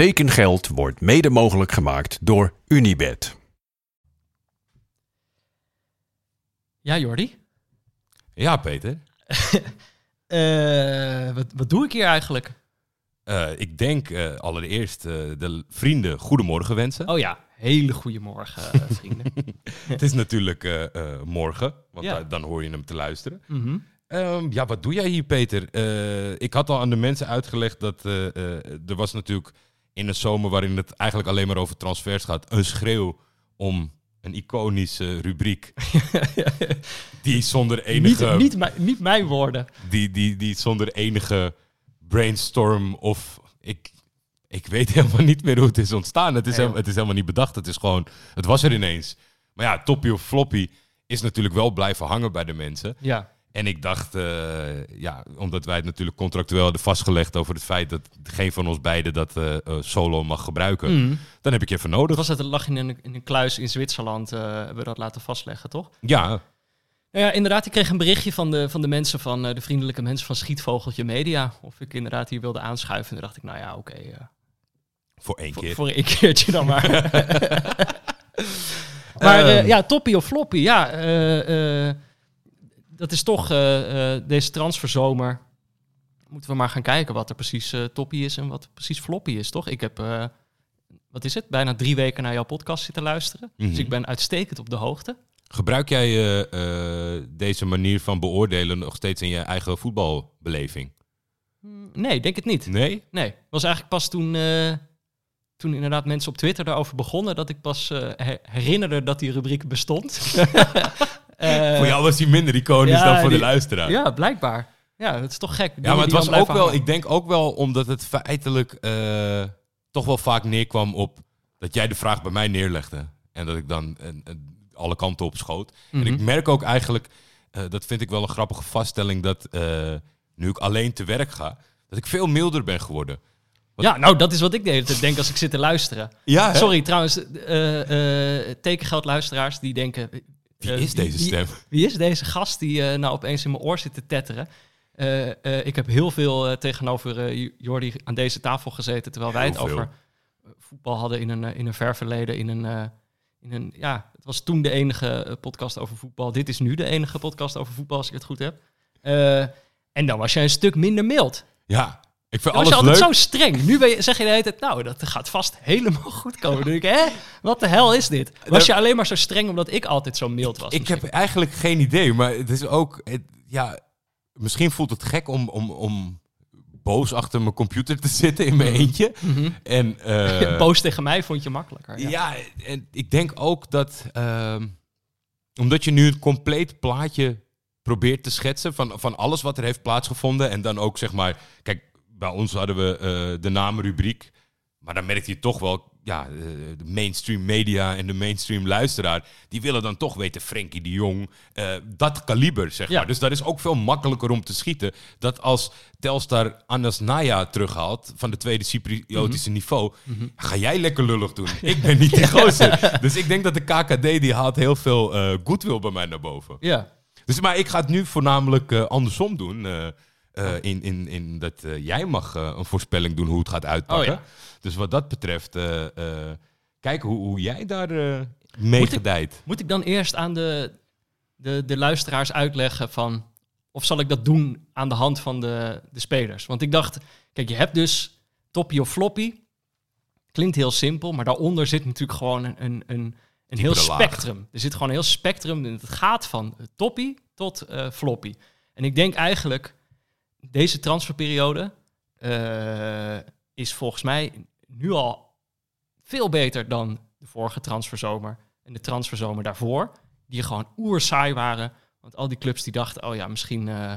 Tekengeld wordt mede mogelijk gemaakt door Unibed. Ja, Jordi? Ja, Peter. Eh, wat, wat doe ik hier eigenlijk? Eh, ik denk eh, allereerst eh, de vrienden goedemorgen wensen. Oh ja, hele goede morgen, vrienden. Het is natuurlijk eh, eh, morgen, want Ja. dan hoor je hem te luisteren. Mhm. Ehm, ja, wat doe jij hier, Peter? Eh, ik had al aan de mensen uitgelegd dat eh, eh, er was natuurlijk in een zomer waarin het eigenlijk alleen maar over transfers gaat, een schreeuw om een iconische rubriek die zonder enige, Niet, niet, mijn- niet mijn woorden. Die, die, die zonder enige brainstorm of ik, ik weet helemaal niet meer hoe het is ontstaan. Het is, Nee, helemaal, het is helemaal niet bedacht. Het is gewoon, het was er ineens. Maar ja, Toppie of Floppy is natuurlijk wel blijven hangen bij de mensen. Ja. En ik dacht, eh, ja, omdat wij het natuurlijk contractueel hadden vastgelegd over het feit dat geen van ons beiden dat eh, eh, solo mag gebruiken, Mhm. dan heb ik je even nodig. Was het lag in een, in een kluis in Zwitserland, hebben we dat laten vastleggen, toch? Ja, Nou ja, inderdaad, ik kreeg een berichtje van de, van de mensen van de vriendelijke mensen van Schietvogeltje Media. Of ik inderdaad hier wilde aanschuiven. En toen dacht ik, nou ja, oké. voor één keer. voor een keertje dan maar. maar eh, Ehm. ja, toppie of floppy, ja. Dat is toch eh, eh, deze transferzomer. Moeten we maar gaan kijken wat er precies eh toppie is en wat precies floppy is, toch? Ik heb, wat is het, bijna drie weken naar jouw podcast zitten luisteren. Mhm. Dus ik ben uitstekend op de hoogte. Gebruik jij deze manier van beoordelen nog steeds in je eigen voetbalbeleving? Mm, Nee, denk het niet. Nee? Nee, was eigenlijk pas toen, toen inderdaad mensen op Twitter daarover begonnen, dat ik pas her- herinnerde dat die rubriek bestond. Eh, Voor jou was hij minder iconisch ja, dan voor die- de luisteraar. Ja, blijkbaar. Ja, het is toch gek. Ja, maar het was ook wel, hangen. ik denk ook wel omdat het feitelijk eh, toch wel vaak neerkwam op dat jij de vraag bij mij neerlegde. En dat ik dan alle kanten op schoot. En Mhm. ik merk ook eigenlijk, eh, dat vind ik wel een grappige vaststelling, dat eh, nu ik alleen te werk ga, dat ik veel milder ben geworden. Ja, nou, dat is wat ik de hele tijd denk als ik zit te luisteren. Ja, Sorry, trouwens, eh, eh, tekengeldluisteraars die denken... Wie eh, is deze stem? Wie is deze gast die eh, nou opeens in mijn oor zit te tetteren? Eh, ik heb heel veel tegenover Jordi aan deze tafel gezeten... terwijl wij het veel. over voetbal hadden in een, in een ver verleden. In een, in een, ja, het was toen de enige podcast over voetbal. Dit is nu de enige podcast over voetbal, als ik het goed heb. En dan was jij een stuk minder mild. Ja, ik vind Dan was je altijd leuk. zo streng. Nu ben je, zeg je de hele tijd, nou, dat gaat vast helemaal goed komen. Dan denk ik, hè? Wat de hel is dit? Was je alleen maar zo streng omdat ik altijd zo mild was? Ik heb eigenlijk geen idee, maar het is ook, het- ja, misschien voelt het gek om, om, om boos achter mijn computer te zitten in mijn eentje. Mhm. En eh, Boos tegen mij vond je makkelijker. Ja. Ja, en ik denk ook dat ehm, omdat je nu een compleet plaatje probeert te schetsen van, van alles wat er heeft plaatsgevonden. En dan ook zeg maar, kijk, bij ons hadden we eh, de naamrubriek. Maar dan merkte je toch wel, ja, eh, de mainstream media en de mainstream luisteraar, die willen dan toch weten, Frenkie de Jong, eh, dat kaliber, zeg Ja. maar. Dus dat is ook veel makkelijker om te schieten. Dat als Telstar Anas Naya terughaalt van de tweede Cypriotische niveau, ga jij lekker lullig doen. Ik ben niet die gozer. Dus ik denk dat de KKD, die haalt heel veel eh goodwill bij mij naar boven. Ja. Dus, maar ik ga het nu voornamelijk andersom doen. Eh, eh, in, in, in dat eh, jij mag eh, een voorspelling doen hoe het gaat uitpakken. Oh ja. Dus wat dat betreft, kijken hoe, hoe jij daar mee Moet ik- gedijt. Moet ik dan eerst aan de, de, de luisteraars uitleggen van... Of zal ik dat doen aan de hand van de, de spelers? Want ik dacht, kijk, je hebt dus toppie of floppy. Klinkt heel simpel, maar daaronder zit natuurlijk gewoon een, een, een, een heel laag. spectrum. Er zit gewoon een heel spectrum. en Het gaat van toppie tot floppy. En ik denk eigenlijk, deze transferperiode eh, is volgens mij nu al veel beter dan de vorige transferzomer en de transferzomer daarvoor. Die gewoon oersaai waren. Want al die clubs die dachten, oh ja, misschien, eh,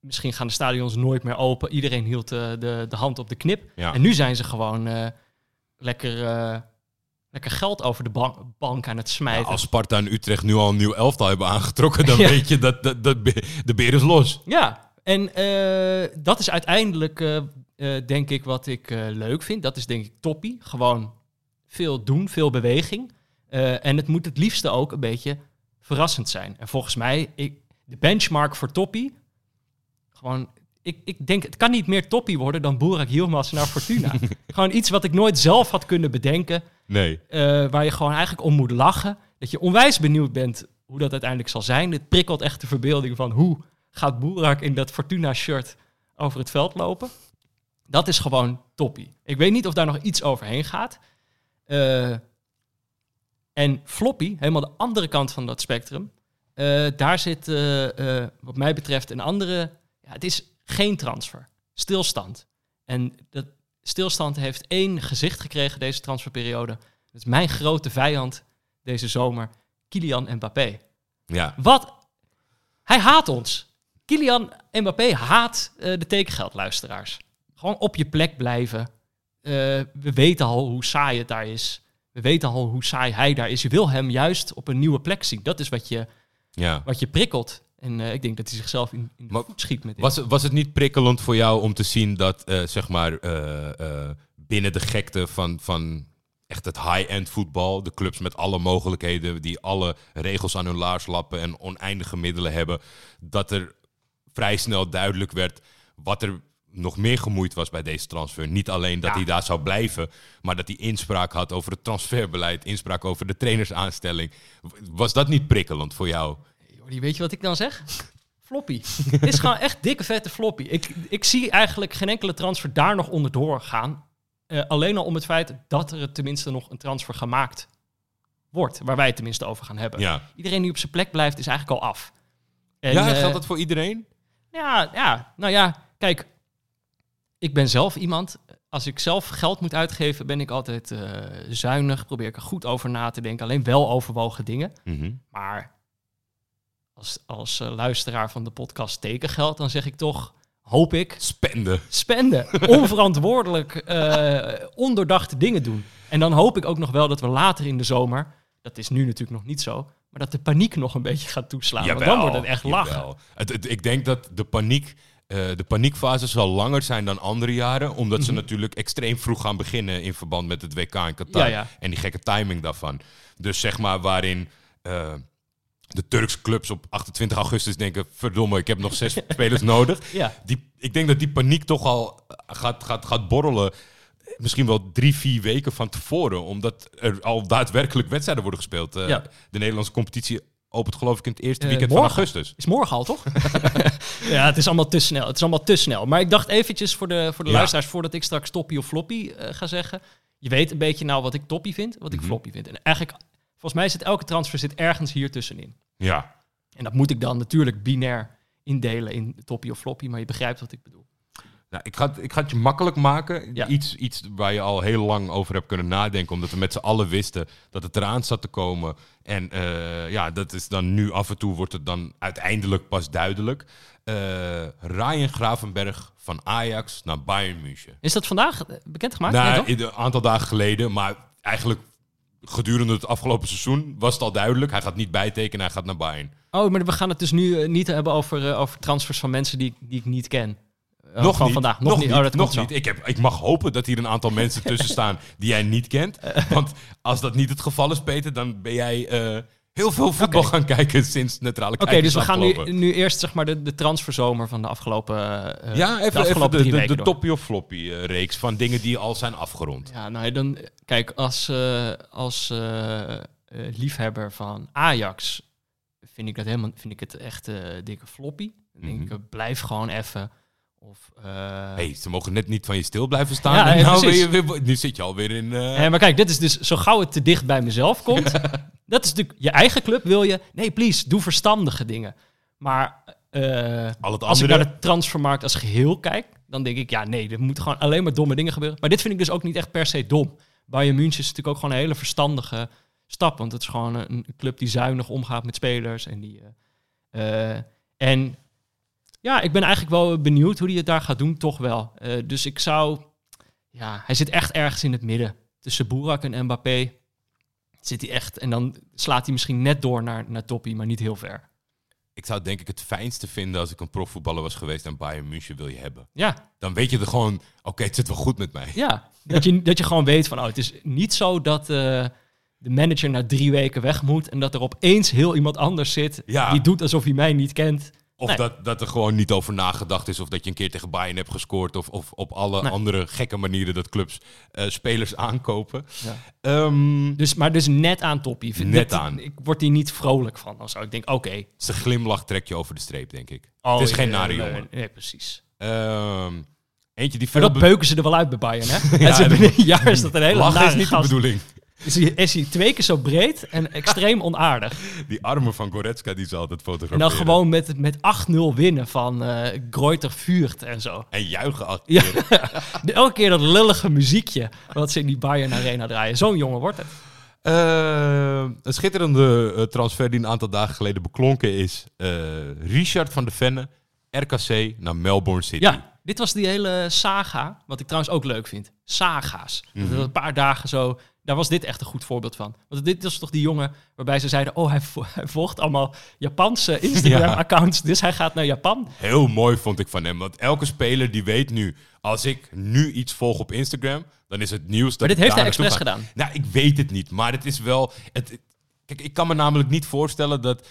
misschien gaan de stadions nooit meer open. Iedereen hield eh, de, de hand op de knip. Ja. En nu zijn ze gewoon lekker, lekker geld over de ban- bank aan het Ja, smijten. als Sparta en Utrecht nu al een nieuw elftal hebben aangetrokken, dan Ja. weet je dat, dat, dat de beer is los. Ja, en eh, dat is uiteindelijk, eh, eh, denk ik, wat ik leuk vind. Dat is denk ik toppie. Gewoon veel doen, veel beweging. En het moet het liefste ook een beetje verrassend zijn. En volgens mij, ik, de benchmark voor toppie, gewoon, ik, ik denk, het kan niet meer toppie worden dan Burak Yilmaz naar Fortuna. gewoon iets wat ik nooit zelf had kunnen bedenken. Nee. waar je gewoon eigenlijk om moet lachen. Dat je onwijs benieuwd bent hoe dat uiteindelijk zal zijn. Dit prikkelt echt de verbeelding van hoe gaat Burak in dat Fortuna-shirt over het veld lopen. Dat is gewoon toppie. Ik weet niet of daar nog iets overheen gaat. Eh, en Floppy, helemaal de andere kant van dat spectrum. eh, daar zit, eh, wat mij betreft, een andere. Ja, het is geen transfer. Stilstand. En dat stilstand heeft één gezicht gekregen deze transferperiode. Dat is mijn grote vijand deze zomer, Kylian Mbappé. Ja. Wat? Hij haat ons. Kylian Mbappé haat eh, de tekengeldluisteraars. Gewoon op je plek blijven. Eh, we weten al hoe saai het daar is. We weten al hoe saai hij daar is. Je wil hem juist op een nieuwe plek zien. Dat is wat je, ja. wat je prikkelt. En eh, ik denk dat hij zichzelf in, in de Maar voet schiet met dit. Was, het- was het niet prikkelend voor jou om te zien dat, zeg maar, binnen de gekte van, van echt het high-end voetbal, de clubs met alle mogelijkheden, die alle regels aan hun laars lappen en oneindige middelen hebben, dat er vrij snel duidelijk werd wat er nog meer gemoeid was bij deze transfer. Niet alleen dat Ja. hij daar zou blijven, maar dat hij inspraak had over het transferbeleid, inspraak over de trainersaanstelling. Was dat niet prikkelend voor jou? Jordi, weet je wat ik dan zeg? Floppy. Het is gewoon echt dikke vette floppy. Ik, ik zie eigenlijk geen enkele transfer daar nog onderdoor gaan. Eh, alleen al om het feit dat er tenminste nog een transfer gemaakt wordt. Waar wij het tenminste over gaan hebben. Ja, Iedereen die op zijn plek blijft is eigenlijk al af. En, ja eh, geldt dat voor iedereen? Ja, ja, nou ja, kijk. Ik ben zelf iemand, als ik zelf geld moet uitgeven, ben ik altijd eh, zuinig. Probeer ik er goed over na te denken. Alleen wel overwogen dingen. Mhm. Maar als, als eh, luisteraar van de podcast Tekengeld, dan zeg ik toch, hoop ik, Spenden. spenden. Onverantwoordelijk, eh, ondoordachte dingen doen. En dan hoop ik ook nog wel dat we later in de zomer, dat is nu natuurlijk nog niet zo, maar dat de paniek nog een beetje gaat toeslaan. want dan wordt het echt lachen. Het, het- ik denk dat de paniek, eh, de paniekfase zal langer zijn dan andere jaren. Omdat ze Mhm. natuurlijk extreem vroeg gaan beginnen in verband met het WK in Qatar. Ja, ja. En die gekke timing daarvan. Dus zeg maar waarin eh, de Turkse clubs op 28 augustus denken... verdomme, ik heb nog zes spelers nodig. Ja. Die, ik denk dat die paniek toch al gaat, gaat, gaat borrelen. Misschien wel drie, vier weken van tevoren. Omdat er al daadwerkelijk wedstrijden worden gespeeld. Eh, Ja. De Nederlandse competitie opent geloof ik in het eerste Eh, weekend van augustus. Is morgen al, toch? ja, het is allemaal te snel. Het is allemaal te snel. Maar ik dacht eventjes voor de, voor de Ja. luisteraars, voordat ik straks toppie of floppy eh, ga zeggen. Je weet een beetje nou wat ik toppie vind, wat ik Mhm. floppy vind. En eigenlijk, volgens mij zit elke transfer zit ergens hier tussenin. Ja. En dat moet ik dan natuurlijk binair indelen in toppie of floppy, maar je begrijpt wat ik bedoel. Nou, ik, ga het, ik ga het je makkelijk maken. Ja. Iets, iets waar je al heel lang over hebt kunnen nadenken. Omdat we met z'n allen wisten dat het eraan zat te komen. En eh, ja, dat is dan nu af en toe wordt het dan uiteindelijk pas duidelijk. Eh Ryan Gravenberg van Ajax naar Bayern München. Is dat vandaag eh, bekendgemaakt? Nou, in- een aantal dagen geleden, maar eigenlijk gedurende het afgelopen seizoen was het al duidelijk. Hij gaat niet bijtekenen, hij gaat naar Bayern. Oh, maar we gaan het dus nu niet hebben over, over transfers van mensen die, die ik niet ken. Eh, nog van niet, vandaag. Nog, niet. Oh, dat nog niet. Ik, heb, ik mag hopen dat hier een aantal mensen tussen staan die jij niet kent. Want als dat niet het geval is, Peter, dan ben jij eh, heel veel voetbal gaan kijken sinds neutrale Oké, dus we gaan nu, nu eerst zeg maar de, de transferzomer van de afgelopen, eh, Ja, de even, de, de, de toppie of floppy eh, reeks van dingen die al zijn afgerond. Ja, nou dan kijk, als, eh, als eh, eh, liefhebber van Ajax vind ik, dat helemaal, vind ik het echt eh, dikke floppy. Dan denk Mhm. ik, eh, blijf gewoon even. Of, hey, ze mogen net niet van je stil blijven staan. Ja, En nou, je weer, nu zit je alweer in... Eh, maar kijk, dit is dus zo gauw het te dicht bij mezelf komt. dat is natuurlijk je eigen club. Wil je? Nee, please, doe verstandige dingen. Maar eh, al als ik naar de transfermarkt als geheel kijk, dan denk ik, ja, nee, er moeten gewoon alleen maar domme dingen gebeuren. Maar dit vind ik dus ook niet echt per se dom. Bayern München is natuurlijk ook gewoon een hele verstandige stap. Want het is gewoon een, club die zuinig omgaat met spelers. En, die, en ja, ik ben eigenlijk wel benieuwd hoe hij het daar gaat doen, toch wel. Eh, dus ik zou, ja, hij zit echt ergens in het midden. Tussen Boerak en Mbappé zit hij echt. En dan slaat hij misschien net door naar, naar Toppie, maar niet heel ver. Ik zou denk ik het fijnste vinden als ik een profvoetballer was geweest en Bayern München wil je hebben. Ja, Dan weet je er gewoon, oké, het zit wel goed met mij. Ja, dat je, dat je gewoon weet van, oh, het is niet zo dat eh, de manager na drie weken weg moet en dat er opeens heel iemand anders zit Ja. die doet alsof hij mij niet kent Of Nee. dat, dat er gewoon niet over nagedacht is. Of dat je een keer tegen Bayern hebt gescoord. Of, of op alle Nee. andere gekke manieren dat clubs eh, spelers aankopen. Ja. Ehm, Dus, maar dus net aan toppie. Net dit- aan. Ik word hier niet vrolijk van. zo. Ik denk, oké. zijn glimlach trek je over de streep, denk ik. Oh, het is geen nare nee, jongen. Nee, precies. Ehm, eentje die Maar dat beuken ze er wel uit bij Bayern, hè? Ja, en ze dat- binnen een jaar is dat een hele Lachen nare is niet de gast. bedoeling. Is hij, is hij twee keer zo breed en extreem onaardig. Die armen van Goretzka die ze altijd En fotograferen. dan gewoon met, met 8-0 winnen van eh Greuter Vuurt en zo. En juichen achter Ja. Elke keer dat lullige muziekje wat ze in die Bayern Arena draaien. Zo'n jongen wordt het. Eh, een schitterende eh, transfer die een aantal dagen geleden beklonken is. Eh, Richard van de Venne, RKC naar Melbourne City. Ja, dit was die hele saga, wat ik trouwens ook leuk vind. Saga's. Mhm. Dat Een paar dagen zo, daar was dit echt een goed voorbeeld van. Want dit was toch die jongen waarbij ze zeiden... oh, hij, vo- hij volgt allemaal Japanse Instagram-accounts, dus hij gaat naar Japan. Heel mooi vond ik van hem. Want elke speler die weet nu, als ik nu iets volg op Instagram, dan is het nieuws dat Maar dit heeft hij expres gedaan. Nou, ik weet het niet, maar het is wel... Het, kijk, ik kan me namelijk niet voorstellen dat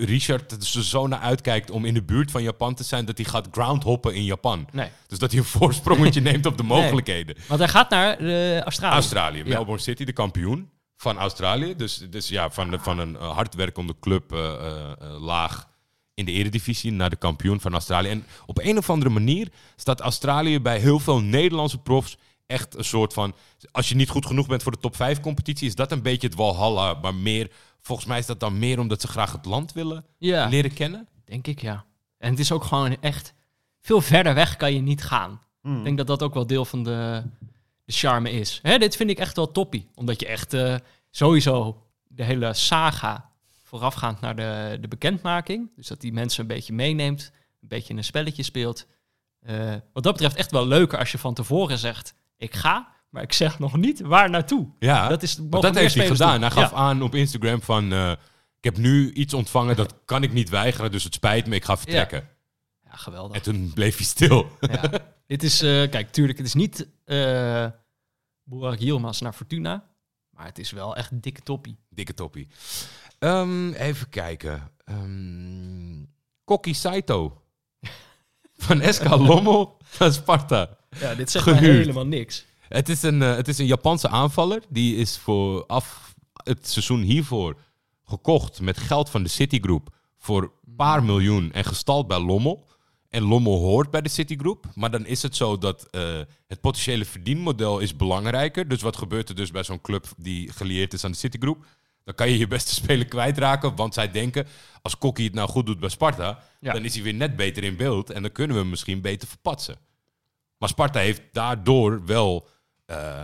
Richard er zo naar uitkijkt om in de buurt van Japan te zijn, dat hij gaat groundhoppen in Japan. Nee, Dus dat hij een voorsprongetje neemt op de mogelijkheden. want hij gaat naar eh, Australië. Australië, Ja. Melbourne City, de kampioen van Australië. Dus, dus ja, van, de- van een hardwerkende club eh, eh, laag in de eredivisie naar de kampioen van Australië. En op een of andere manier staat Australië bij heel veel Nederlandse profs echt een soort van... Als je niet goed genoeg bent voor de top 5 competitie, is dat een beetje het Walhalla. Maar meer, volgens mij is dat dan meer omdat ze graag het land willen Ja, leren kennen. denk ik ja. En het is ook gewoon echt... Veel verder weg kan je niet gaan. Ik denk dat dat ook wel deel van de, de charme is. Hè, dit vind ik echt wel toppie. Omdat je echt eh, sowieso de hele saga voorafgaand naar de, de bekendmaking. Dus dat die mensen een beetje meeneemt. Een beetje een spelletje speelt. Eh, wat dat betreft echt wel leuker als je van tevoren zegt... Ik ga, maar ik zeg nog niet waar naartoe. Ja, dat is, dat heeft hij gedaan. doen. Hij gaf Ja. aan op Instagram van... eh, ik heb nu iets ontvangen, dat kan ik niet weigeren, dus het spijt me, ik ga vertrekken. Ja, geweldig. En toen bleef hij stil. Ja. Dit is, eh, kijk, tuurlijk, het is niet Burak Yilmaz naar Fortuna. Maar het is wel echt dikke toppie. Dikke toppie. Ehm, even kijken. Ehm Kokki Saito. Van SK Lommel naar Sparta. Ja, dit zegt helemaal niks. Het is, een, eh, het is een Japanse aanvaller. Die is voor af het seizoen hiervoor gekocht met geld van de Citigroup voor een paar miljoen en gestald bij Lommel. En Lommel hoort bij de Citigroup. Maar dan is het zo dat eh, het potentiële verdienmodel is belangrijker. Dus wat gebeurt er dus bij zo'n club die gelieerd is aan de Citigroup? Dan kan je je beste speler kwijtraken. Want zij denken, als Kokkie het nou goed doet bij Sparta... Ja. dan is hij weer net beter in beeld. En dan kunnen we hem misschien beter verpatsen. Maar Sparta heeft daardoor wel eh,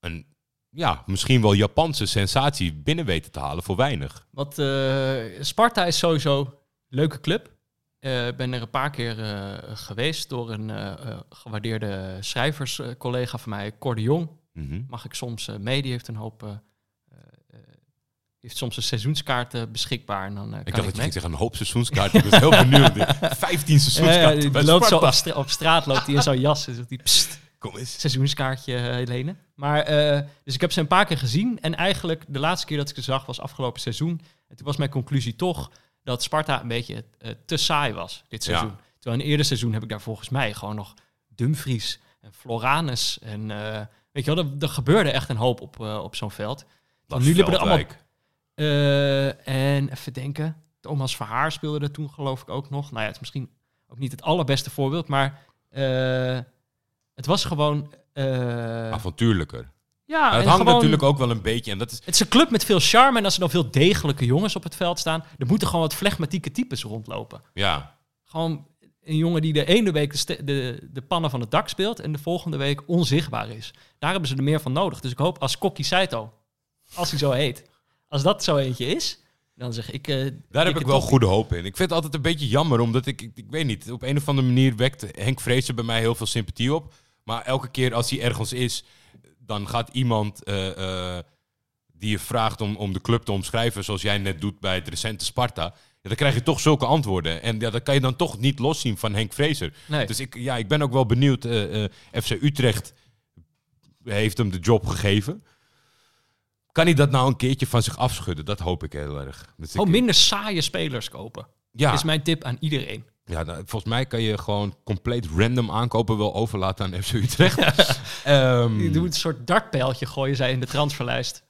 een, ja, misschien wel Japanse sensatie binnen weten te halen voor weinig. Wat, eh, Sparta is sowieso een leuke club. Eh, Ik ben er een paar keer eh, geweest door een eh, eh, gewaardeerde schrijverscollega van mij, Cor de Jong. Mhm. Mag ik soms eh mee, die heeft een hoop... eh, eh, eh, heeft soms een seizoenskaart beschikbaar. En dan eh, Ik kan dacht dat ik je ging zeggen een hoop seizoenskaarten. Ik was heel benieuwd. 15 Ja, seizoenskaarten ja, loopt zo op, stra- op straat, loopt hij in zo'n jas. En zegt hij, "Psst, Kom eens. seizoenskaartje eh, lenen. Maar, eh, dus ik heb ze een paar keer gezien. En eigenlijk de laatste keer dat ik ze zag was afgelopen seizoen. En toen was mijn conclusie toch dat Sparta een beetje eh, te saai was dit Ja. seizoen. Terwijl in een eerder seizoen heb ik daar volgens mij gewoon nog Dumfries en Floranus. En weet je wel, er, er gebeurde echt een hoop op, op zo'n veld. Dat nu liepen er allemaal en even denken. Thomas Verhaar speelde er toen geloof ik ook nog. Nou ja, het is misschien ook niet het allerbeste voorbeeld, maar het was gewoon... eh, Avontuurlijker. ja, het hangt gewoon- natuurlijk ook wel een beetje. En dat is, Het is een club met veel charme en als er dan veel degelijke jongens op het veld staan, er moeten gewoon wat flegmatieke types rondlopen. ja, Gewoon een jongen die de ene week de, de, de pannen van het dak speelt en de volgende week onzichtbaar is. Daar hebben ze er meer van nodig. Dus ik hoop als Kokkie Saito, als hij zo heet, als dat zo eentje is, dan zeg ik... eh, daar heb ik wel goede hoop in. Ik vind het altijd een beetje jammer, omdat ik, ik, ik weet niet, op een of andere manier wekt Henk Vrezen bij mij heel veel sympathie op. Maar elke keer als hij ergens is, dan gaat iemand eh, eh, die je vraagt om, om de club te omschrijven, zoals jij net doet bij het recente Sparta. Ja, dan krijg je toch zulke antwoorden. En ja, dat kan je dan toch niet loszien van Henk Vrezer. Nee. Dus ik, ja, ik ben ook wel benieuwd. eh, FC Utrecht heeft hem de job gegeven. Kan hij dat nou een keertje van zich afschudden? Dat hoop ik heel erg. Dus ik- Gewoon minder saaie spelers kopen. Ja, Is mijn tip aan iedereen. Ja nou, volgens mij kan je gewoon compleet random aankopen wel overlaten aan FC Utrecht. Ehm, Je doet een soort dartpijltje gooien zij in de transferlijst.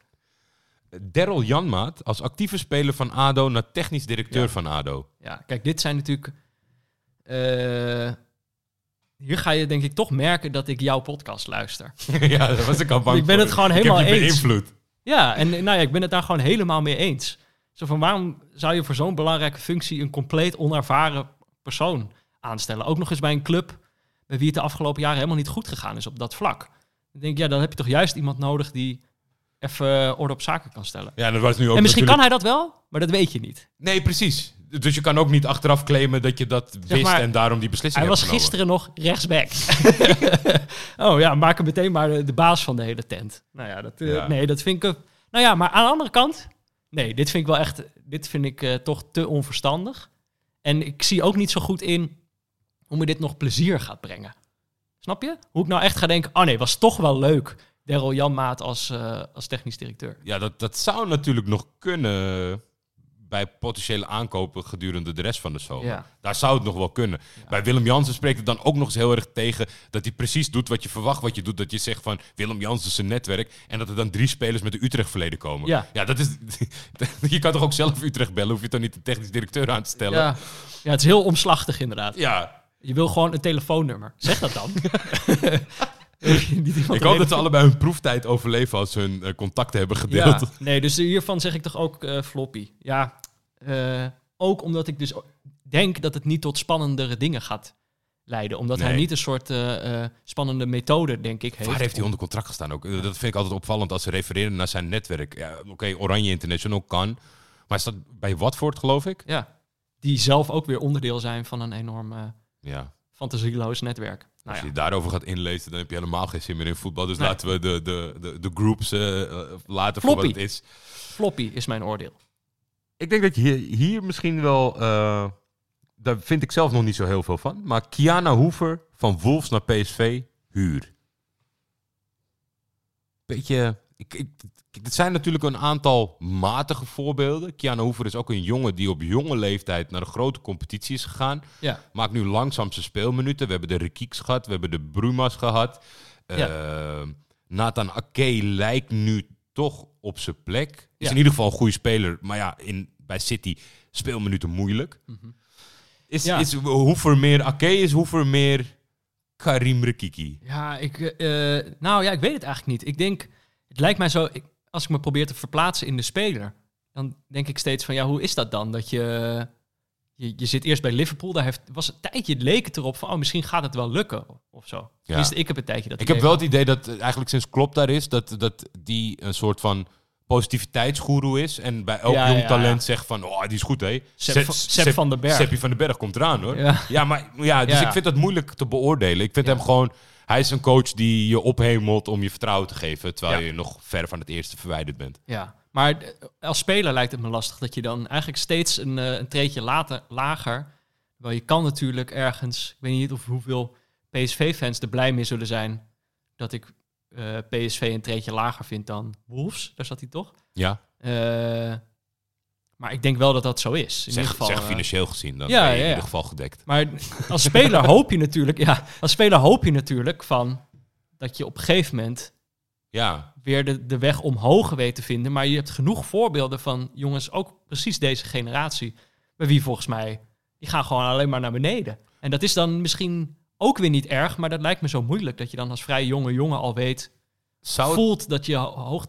Daryl Janmaat als actieve speler van ADO naar technisch directeur Ja. van ADO. Ja, kijk, dit zijn natuurlijk... eh, hier ga je denk ik toch merken dat ik jouw podcast luister. ja, daar was ik al bang Ik ben voor. het gewoon Ik helemaal heb je eens. beïnvloed. Ja, en nou ja, ik ben het daar gewoon helemaal mee eens. Zo van, waarom zou je voor zo'n belangrijke functie een compleet onervaren persoon aanstellen? Ook nog eens bij een club bij wie het de afgelopen jaren helemaal niet goed gegaan is op dat vlak. Dan denk ja, dan heb je toch juist iemand nodig die even orde op zaken kan stellen. Ja, dat was nu ook en misschien natuurlijk- kan hij dat wel, maar dat weet je niet. Nee, precies. Dus je kan ook niet achteraf claimen dat je dat wist maar, en daarom die beslissing Hij hebt was genomen. gisteren nog rechtsback. oh ja, maak hem meteen maar de, de baas van de hele tent. Nou ja, dat, eh, Ja. nee, dat vind ik... eh, nou ja, maar aan de andere kant... Nee, dit vind ik wel echt... Dit vind ik eh, toch te onverstandig. En ik zie ook niet zo goed in hoe me dit nog plezier gaat brengen. Snap je? Hoe ik nou echt ga denken... Oh nee, was toch wel leuk. Daryl Janmaat als, eh, als technisch directeur. Ja, dat, dat zou natuurlijk nog kunnen bij potentiële aankopen gedurende de rest van de zomer. Ja. Daar zou het nog wel kunnen. Bij Willem Jansen spreekt het dan ook nog eens heel erg tegen dat hij precies doet wat je verwacht wat je doet. Dat je zegt van Willem Jansen een netwerk en dat er dan drie spelers met de Utrecht verleden komen. Ja. dat is, je kan toch ook zelf Utrecht bellen, hoef je toch niet de technisch directeur aan te stellen. Ja. ja, het is heel omslachtig inderdaad. ja. Je wil gewoon een telefoonnummer. Zeg dat dan. Ik hoop dat ze allebei hun proeftijd overleven als ze hun eh, contacten hebben gedeeld. Ja, nee, dus hiervan zeg ik toch ook eh, floppy. Ja, eh, ook omdat ik dus denk dat het niet tot spannendere dingen gaat leiden. Omdat hij niet een soort spannende methode, denk ik, heeft. Waar heeft hij onder contract gestaan ook? Dat vind ik altijd opvallend als ze refereren naar zijn netwerk. Ja, Oké, Oranje International kan. Maar is dat bij Watford, geloof ik? Ja, die zelf ook weer onderdeel zijn van een enorm eh, Ja. fantasieloos netwerk. Nou Als ja, je daarover gaat inlezen, dan heb je helemaal geen zin meer in voetbal. Dus Nee. laten we de, de, de, de groups eh, eh, laten voor wat Floppy. het is. floppy is mijn oordeel. Ik denk dat je hier, hier misschien wel... eh, daar vind ik zelf nog niet zo heel veel van. Maar Kiana Hoever van Wolves naar PSV, huur. Beetje... Ik, ik, het zijn natuurlijk een aantal matige voorbeelden. Kiana Hoever is ook een jongen die op jonge leeftijd naar de grote competitie is gegaan. Ja, Maakt nu langzaam zijn speelminuten. We hebben de Rekieks gehad, we hebben de Brumas gehad. Ja. Eh, Nathan Ake lijkt nu toch op zijn plek. Is Ja. in ieder geval een goede speler. Maar ja, in, bij City speelminuten moeilijk. Is, Ja. is hoever meer Ake is, hoever meer Karim Rekiki. ja ik, eh, nou ja, ik weet het eigenlijk niet. Ik denk, het lijkt mij zo, ik, als ik me probeer te verplaatsen in de speler, dan denk ik steeds van, ja, hoe is dat dan? Dat je, je, je zit eerst bij Liverpool, daar heeft, was een tijdje, leek het erop van, oh, misschien gaat het wel lukken of zo. Tenminste, ik heb een tijdje dat Ik heb wel het idee dat eigenlijk sinds Klopp daar is, dat, dat die een soort van positiviteitsgoeroe is. En bij elk Ja, jong ja, talent ja. zegt van, oh, die is goed, hè. Sepp Sepp- van- den Berg. Seppie van den Berg komt eraan, hoor. Ja. Ja, maar ja, dus Ja. ik vind dat moeilijk te beoordelen. Ik vind Ja. hem gewoon, hij is een coach die je ophemelt om je vertrouwen te geven, terwijl Ja. je nog ver van het eerste verwijderd bent. Ja, maar eh, als speler lijkt het me lastig dat je dan eigenlijk steeds een, eh, een treedje later, lager. Wel, je kan natuurlijk ergens, ik weet niet of hoeveel PSV-fans er blij mee zullen zijn dat ik eh, PSV een treedje lager vind dan Wolves. Daar zat hij toch? Ja, maar ik denk wel dat dat zo is. In zeg, ieder geval, zeg eh, financieel gezien, dan ja, ben je ja, in ieder geval gedekt. Maar als speler hoop je natuurlijk, ja, als speler hoop je natuurlijk van dat je op een gegeven moment Ja, weer de, de weg omhoog weet te vinden. Maar je hebt genoeg voorbeelden van jongens, ook precies deze generatie, bij wie volgens mij, die gaan gewoon alleen maar naar beneden. En dat is dan misschien ook weer niet erg, maar dat lijkt me zo moeilijk dat je dan als vrij jonge jongen al weet, zou voelt dat je ho-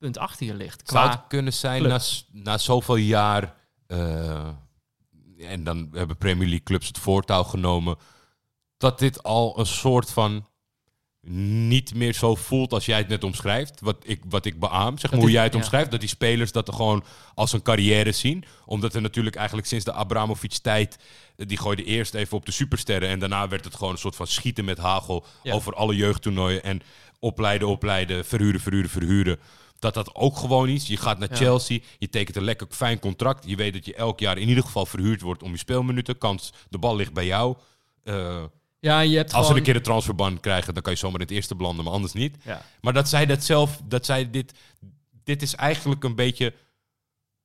hoogtepunt achter je ligt. Zou Qua, het kunnen zijn na, na zoveel jaar... eh, en dan hebben Premier League clubs het voortouw genomen... dat dit al een soort van niet meer zo voelt als jij het net omschrijft. Wat ik, wat ik beaam, zeg maar, hoe jij het ja. omschrijft. Dat die spelers dat er gewoon als een carrière zien. Omdat er natuurlijk eigenlijk sinds de Abramovic-tijd... eh, die gooide eerst even op de supersterren... en daarna werd het gewoon een soort van schieten met hagel... Ja. over alle jeugdtoernooien en opleiden, opleiden, verhuren, verhuren, verhuren. Dat dat ook gewoon is. Je gaat naar Ja. Chelsea, je tekent een lekker fijn contract. Je weet dat je elk jaar in ieder geval verhuurd wordt om je speelminuten. Kans, de bal ligt bij jou. Eh, ja, je hebt als ze gewoon... een keer de transferban krijgen, dan kan je zomaar in het eerste belanden, maar anders niet. Ja. Maar dat zij dat zelf, dat zij dit, dit is eigenlijk een beetje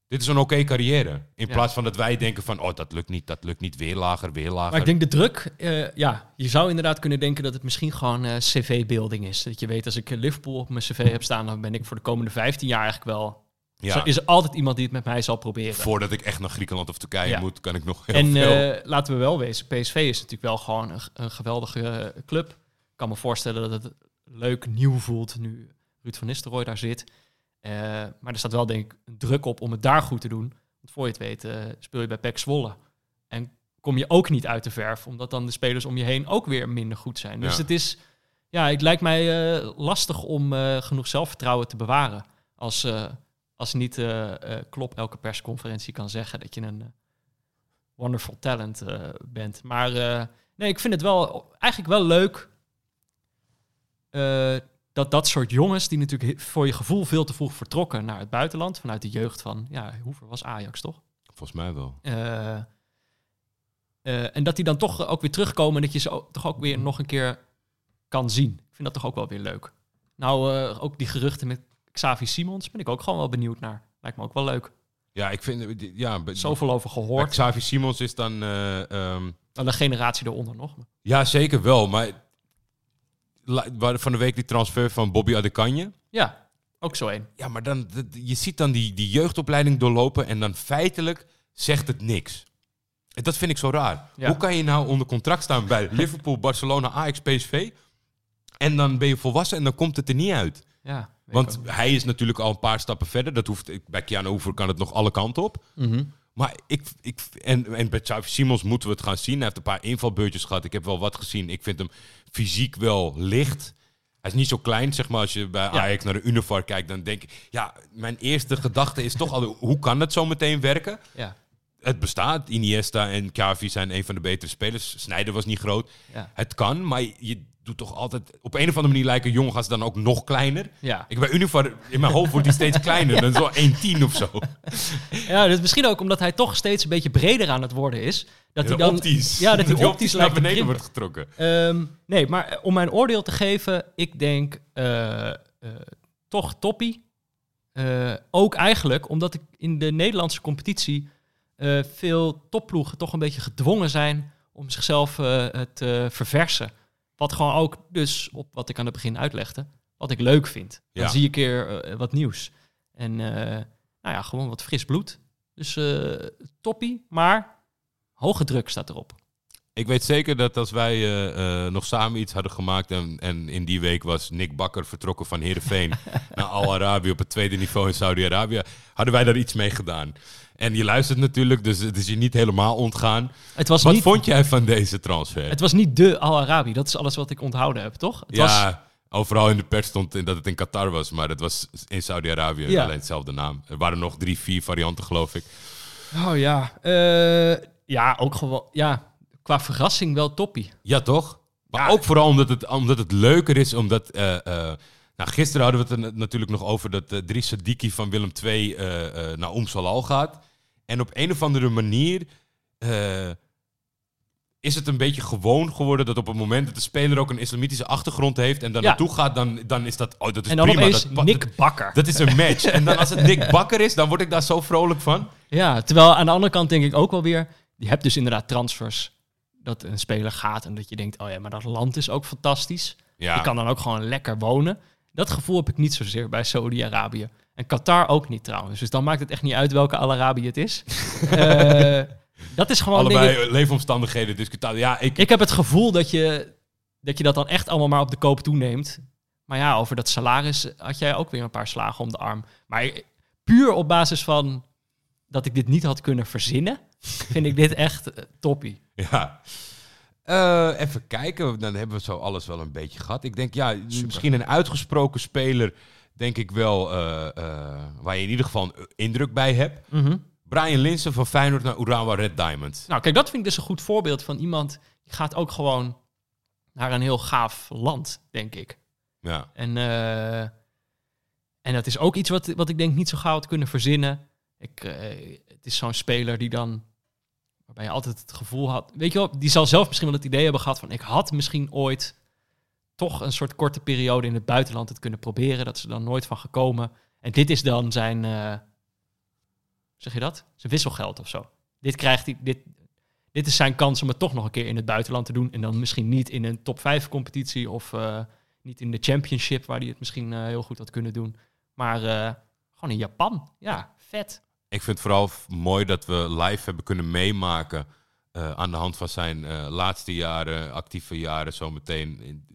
Dit is een oké carrière. In Ja. plaats van dat wij denken van, oh, dat lukt niet, dat lukt niet, weer lager, weer lager. Maar ik denk de druk, eh, ja, je zou inderdaad kunnen denken dat het misschien gewoon eh, cv-building is. Dat je weet, als ik eh, Liverpool op mijn cv heb staan, dan ben ik voor de komende 15 jaar eigenlijk wel... ja, Zo- Is er altijd iemand die het met mij zal proberen. voordat ik echt naar Griekenland of Turkije Ja. moet, kan ik nog heel en veel. eh, laten we wel wezen, PSV is natuurlijk wel gewoon een, een geweldige club. Ik kan me voorstellen dat het leuk nieuw voelt nu Ruud van Nistelrooy daar zit. Eh, maar er staat wel denk ik een druk op om het daar goed te doen. Want voor je het weet eh, speel je bij PEC Zwolle. En kom je ook niet uit de verf, omdat dan de spelers om je heen ook weer minder goed zijn. Dus Ja. het is, ja, het lijkt mij eh, lastig om genoeg zelfvertrouwen te bewaren. Als, als niet Klop elke persconferentie kan zeggen dat je een wonderful talent bent. Maar nee, ik vind het wel eigenlijk wel leuk dat dat soort jongens, die natuurlijk voor je gevoel veel te vroeg vertrokken naar het buitenland, vanuit de jeugd van, ja, Hoever was Ajax toch? Volgens mij wel. Eh, eh, en dat die dan toch ook weer terugkomen en dat je ze ook, toch ook weer nog een keer kan zien. Ik vind dat toch ook wel weer leuk. Nou, eh, ook die geruchten met Xavi Simons ben ik ook gewoon wel benieuwd naar. Lijkt me ook wel leuk. Ja, ik vind, eh, ja, Zoveel over gehoord. Xavi Simons is dan, eh, ehm, Dan de generatie eronder nog. ja, zeker wel, maar van de week die transfer van Bobby Adekanje. Ja, ook zo één. Ja, maar dan, je ziet dan die, die jeugdopleiding doorlopen en dan feitelijk zegt het niks. En dat vind ik zo raar. Ja. Hoe kan je nou onder contract staan bij Liverpool, Barcelona, Ajax, PSV? En dan ben je volwassen en dan komt het er niet uit. Ja, Want hij is natuurlijk al een paar stappen verder. Dat hoeft, bij Keanu Hoever kan het nog alle kanten op. Mhm. Maar ik, ik en, en bij Xavi Simons moeten we het gaan zien. Hij heeft een paar invalbeurtjes gehad. Ik heb wel wat gezien. Ik vind hem fysiek wel licht. Hij is niet zo klein, zeg maar. Als je bij Ajax naar de Univar kijkt, dan denk ik... Ja, mijn eerste gedachte is toch al... Hoe kan het zo meteen werken? Ja, Het bestaat. Iniesta en Xavi zijn een van de betere spelers. Snijder was niet groot. ja, Het kan, maar je doet toch altijd... Op een of andere manier lijken jonge gasten dan ook nog kleiner. ja. Ik bij Univar, in mijn hoofd wordt hij steeds kleiner. Dan zo 1,10 of zo. ja dus misschien ook omdat hij toch steeds een beetje breder aan het worden is. Dat hij dan, optisch. Ja, dat hij optisch naar beneden wordt getrokken. Ehm, nee, maar eh, om mijn oordeel te geven, ik denk eh, toch toppie. Ook eigenlijk omdat ik in de Nederlandse competitie veel topploegen toch een beetje gedwongen zijn om zichzelf te verversen. Wat gewoon ook, dus op wat ik aan het begin uitlegde, wat ik leuk vind. Dan Ja. zie ik keer eh, wat nieuws. En eh, nou ja, gewoon wat fris bloed. Dus eh, toppie, maar hoge druk staat erop. Ik weet zeker dat als wij eh, eh, nog samen iets hadden gemaakt... En, en in die week was Nick Bakker vertrokken van Heerenveen... naar Al-Arabi op het tweede niveau in Saudi-Arabië... hadden wij daar iets mee gedaan. En je luistert natuurlijk, dus het is je niet helemaal ontgaan. Het was Wat niet vond jij van deze transfer? Het was niet de Al-Arabi. Dat is alles wat ik onthouden heb, toch? Het was, ja, overal in de pers stond dat het in Qatar was... maar het was in Saudi-Arabië Ja. alleen hetzelfde naam. Er waren nog drie, vier varianten, geloof ik. oh ja. Eh, ja, ook gewoon... Ja, qua verrassing wel toppie. Ja, toch? Maar Ja. ook vooral omdat het, omdat het leuker is, omdat... eh, eh, nou, gisteren hadden we het er na- natuurlijk nog over dat uh, Dries Sadiki van Willem II eh, eh, naar Om Salal gaat. En op een of andere manier eh, is het een beetje gewoon geworden dat op het moment dat de speler ook een islamitische achtergrond heeft en dan Ja. naartoe gaat, dan, dan is dat... Oh, dat is en dan prima. dat, Nick Bakker. Dat is een match. en dan als het Nick Bakker is, dan word ik daar zo vrolijk van. Ja, terwijl aan de andere kant denk ik ook wel weer... Je hebt dus inderdaad transfers dat een speler gaat en dat je denkt... Oh ja, maar dat land is ook fantastisch. Ja. Je kan dan ook gewoon lekker wonen. Dat gevoel heb ik niet zozeer bij Saudi-Arabië. En Qatar ook niet trouwens. Dus dan maakt het echt niet uit welke Al-Arabi het is. Eh, dat is gewoon... ik, Allebei leefomstandigheden discutabel. Ja, ik, Ik heb het gevoel dat je, dat je dat dan echt allemaal maar op de koop toeneemt. Maar ja, over dat salaris had jij ook weer een paar slagen om de arm. Maar puur op basis van dat ik dit niet had kunnen verzinnen, vind ik dit echt eh, toppie. Ja. Eh, even kijken, dan hebben we zo alles wel een beetje gehad. Ik denk, ja, misschien een uitgesproken speler, denk ik wel, eh, eh, waar je in ieder geval een indruk bij hebt. Brian Linsen van Feyenoord naar Urawa Red Diamonds. Nou, kijk, dat vind ik dus een goed voorbeeld van iemand die gaat ook gewoon naar een heel gaaf land, denk ik. Ja. En, en dat is ook iets wat, wat ik denk niet zo gauw had kunnen verzinnen. Ik, het is zo'n speler die dan, waarbij je altijd het gevoel had, weet je wel, die zal zelf misschien wel het idee hebben gehad van, ik had misschien ooit toch een soort korte periode in het buitenland het kunnen proberen. Dat er dan nooit van gekomen. En dit is dan zijn, eh, zeg je dat? Zijn wisselgeld of zo. Dit krijgt hij, dit, dit is zijn kans om het toch nog een keer in het buitenland te doen. En dan misschien niet in een top 5 competitie of eh, niet in de championship, waar hij het misschien eh, heel goed had kunnen doen. Maar gewoon in Japan. Ja, vet. Ik vind het vooral mooi dat we live hebben kunnen meemaken eh, aan de hand van zijn eh, laatste jaren, actieve jaren, zometeen in-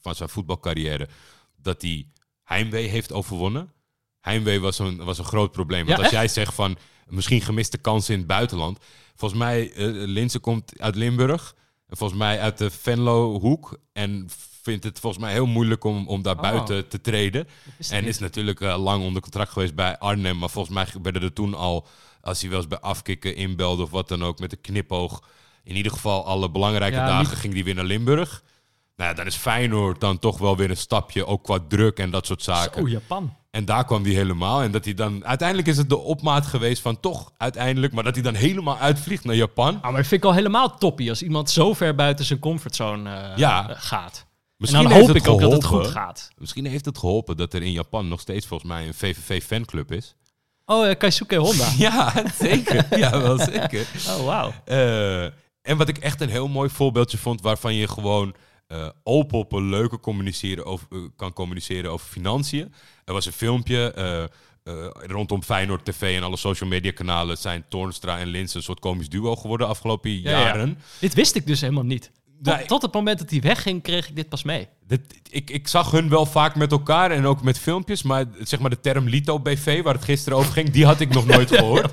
van zijn voetbalcarrière, dat hij heimwee heeft overwonnen. Heimwee was een, was een groot probleem. Want Ja, als echt? jij zegt van misschien gemiste kansen in het buitenland. Volgens mij, eh Linse komt uit Limburg. En volgens mij uit de Venlo-hoek. En vindt het volgens mij heel moeilijk om, om daar Oh. buiten te treden. En is natuurlijk eh, lang onder contract geweest bij Arnhem. Maar volgens mij werden er toen al, als hij wel eens bij afkikken inbelde of wat dan ook, met een knipoog. In ieder geval alle belangrijke Ja, dagen niet- ging hij weer naar Limburg. Nou ja, dan is Feyenoord dan toch wel weer een stapje, ook qua druk en dat soort zaken. Zo, Japan. En daar kwam hij helemaal. En dat hij dan, uiteindelijk is het de opmaat geweest van toch uiteindelijk, maar dat hij dan helemaal uitvliegt naar Japan. Ah, maar dat vind ik al helemaal toppie als iemand zo ver buiten zijn comfortzone eh, Ja. gaat. Misschien en dan heeft hoop ik ook dat het geholpen. goed gaat. Misschien heeft het geholpen dat er in Japan nog steeds volgens mij een VVV-fanclub is. Oh, uh, Kaisuke Honda. Ja, zeker. ja, wel zeker. Oh, wauw. Eh, en wat ik echt een heel mooi voorbeeldje vond, waarvan je gewoon eh, open op een leuke communiceren over, kan communiceren over financiën. Er was een filmpje rondom Feyenoord TV en alle social media kanalen zijn Toornstra en Lins een soort komisch duo geworden de afgelopen Ja, ja. jaren. Dit wist ik dus helemaal niet. Tot, Nee. tot het moment dat hij wegging, kreeg ik dit pas mee. Dit, ik, ik zag hun wel vaak met elkaar en ook met filmpjes, maar zeg maar de term Lito BV, waar het gisteren over ging, die had ik nog nooit gehoord.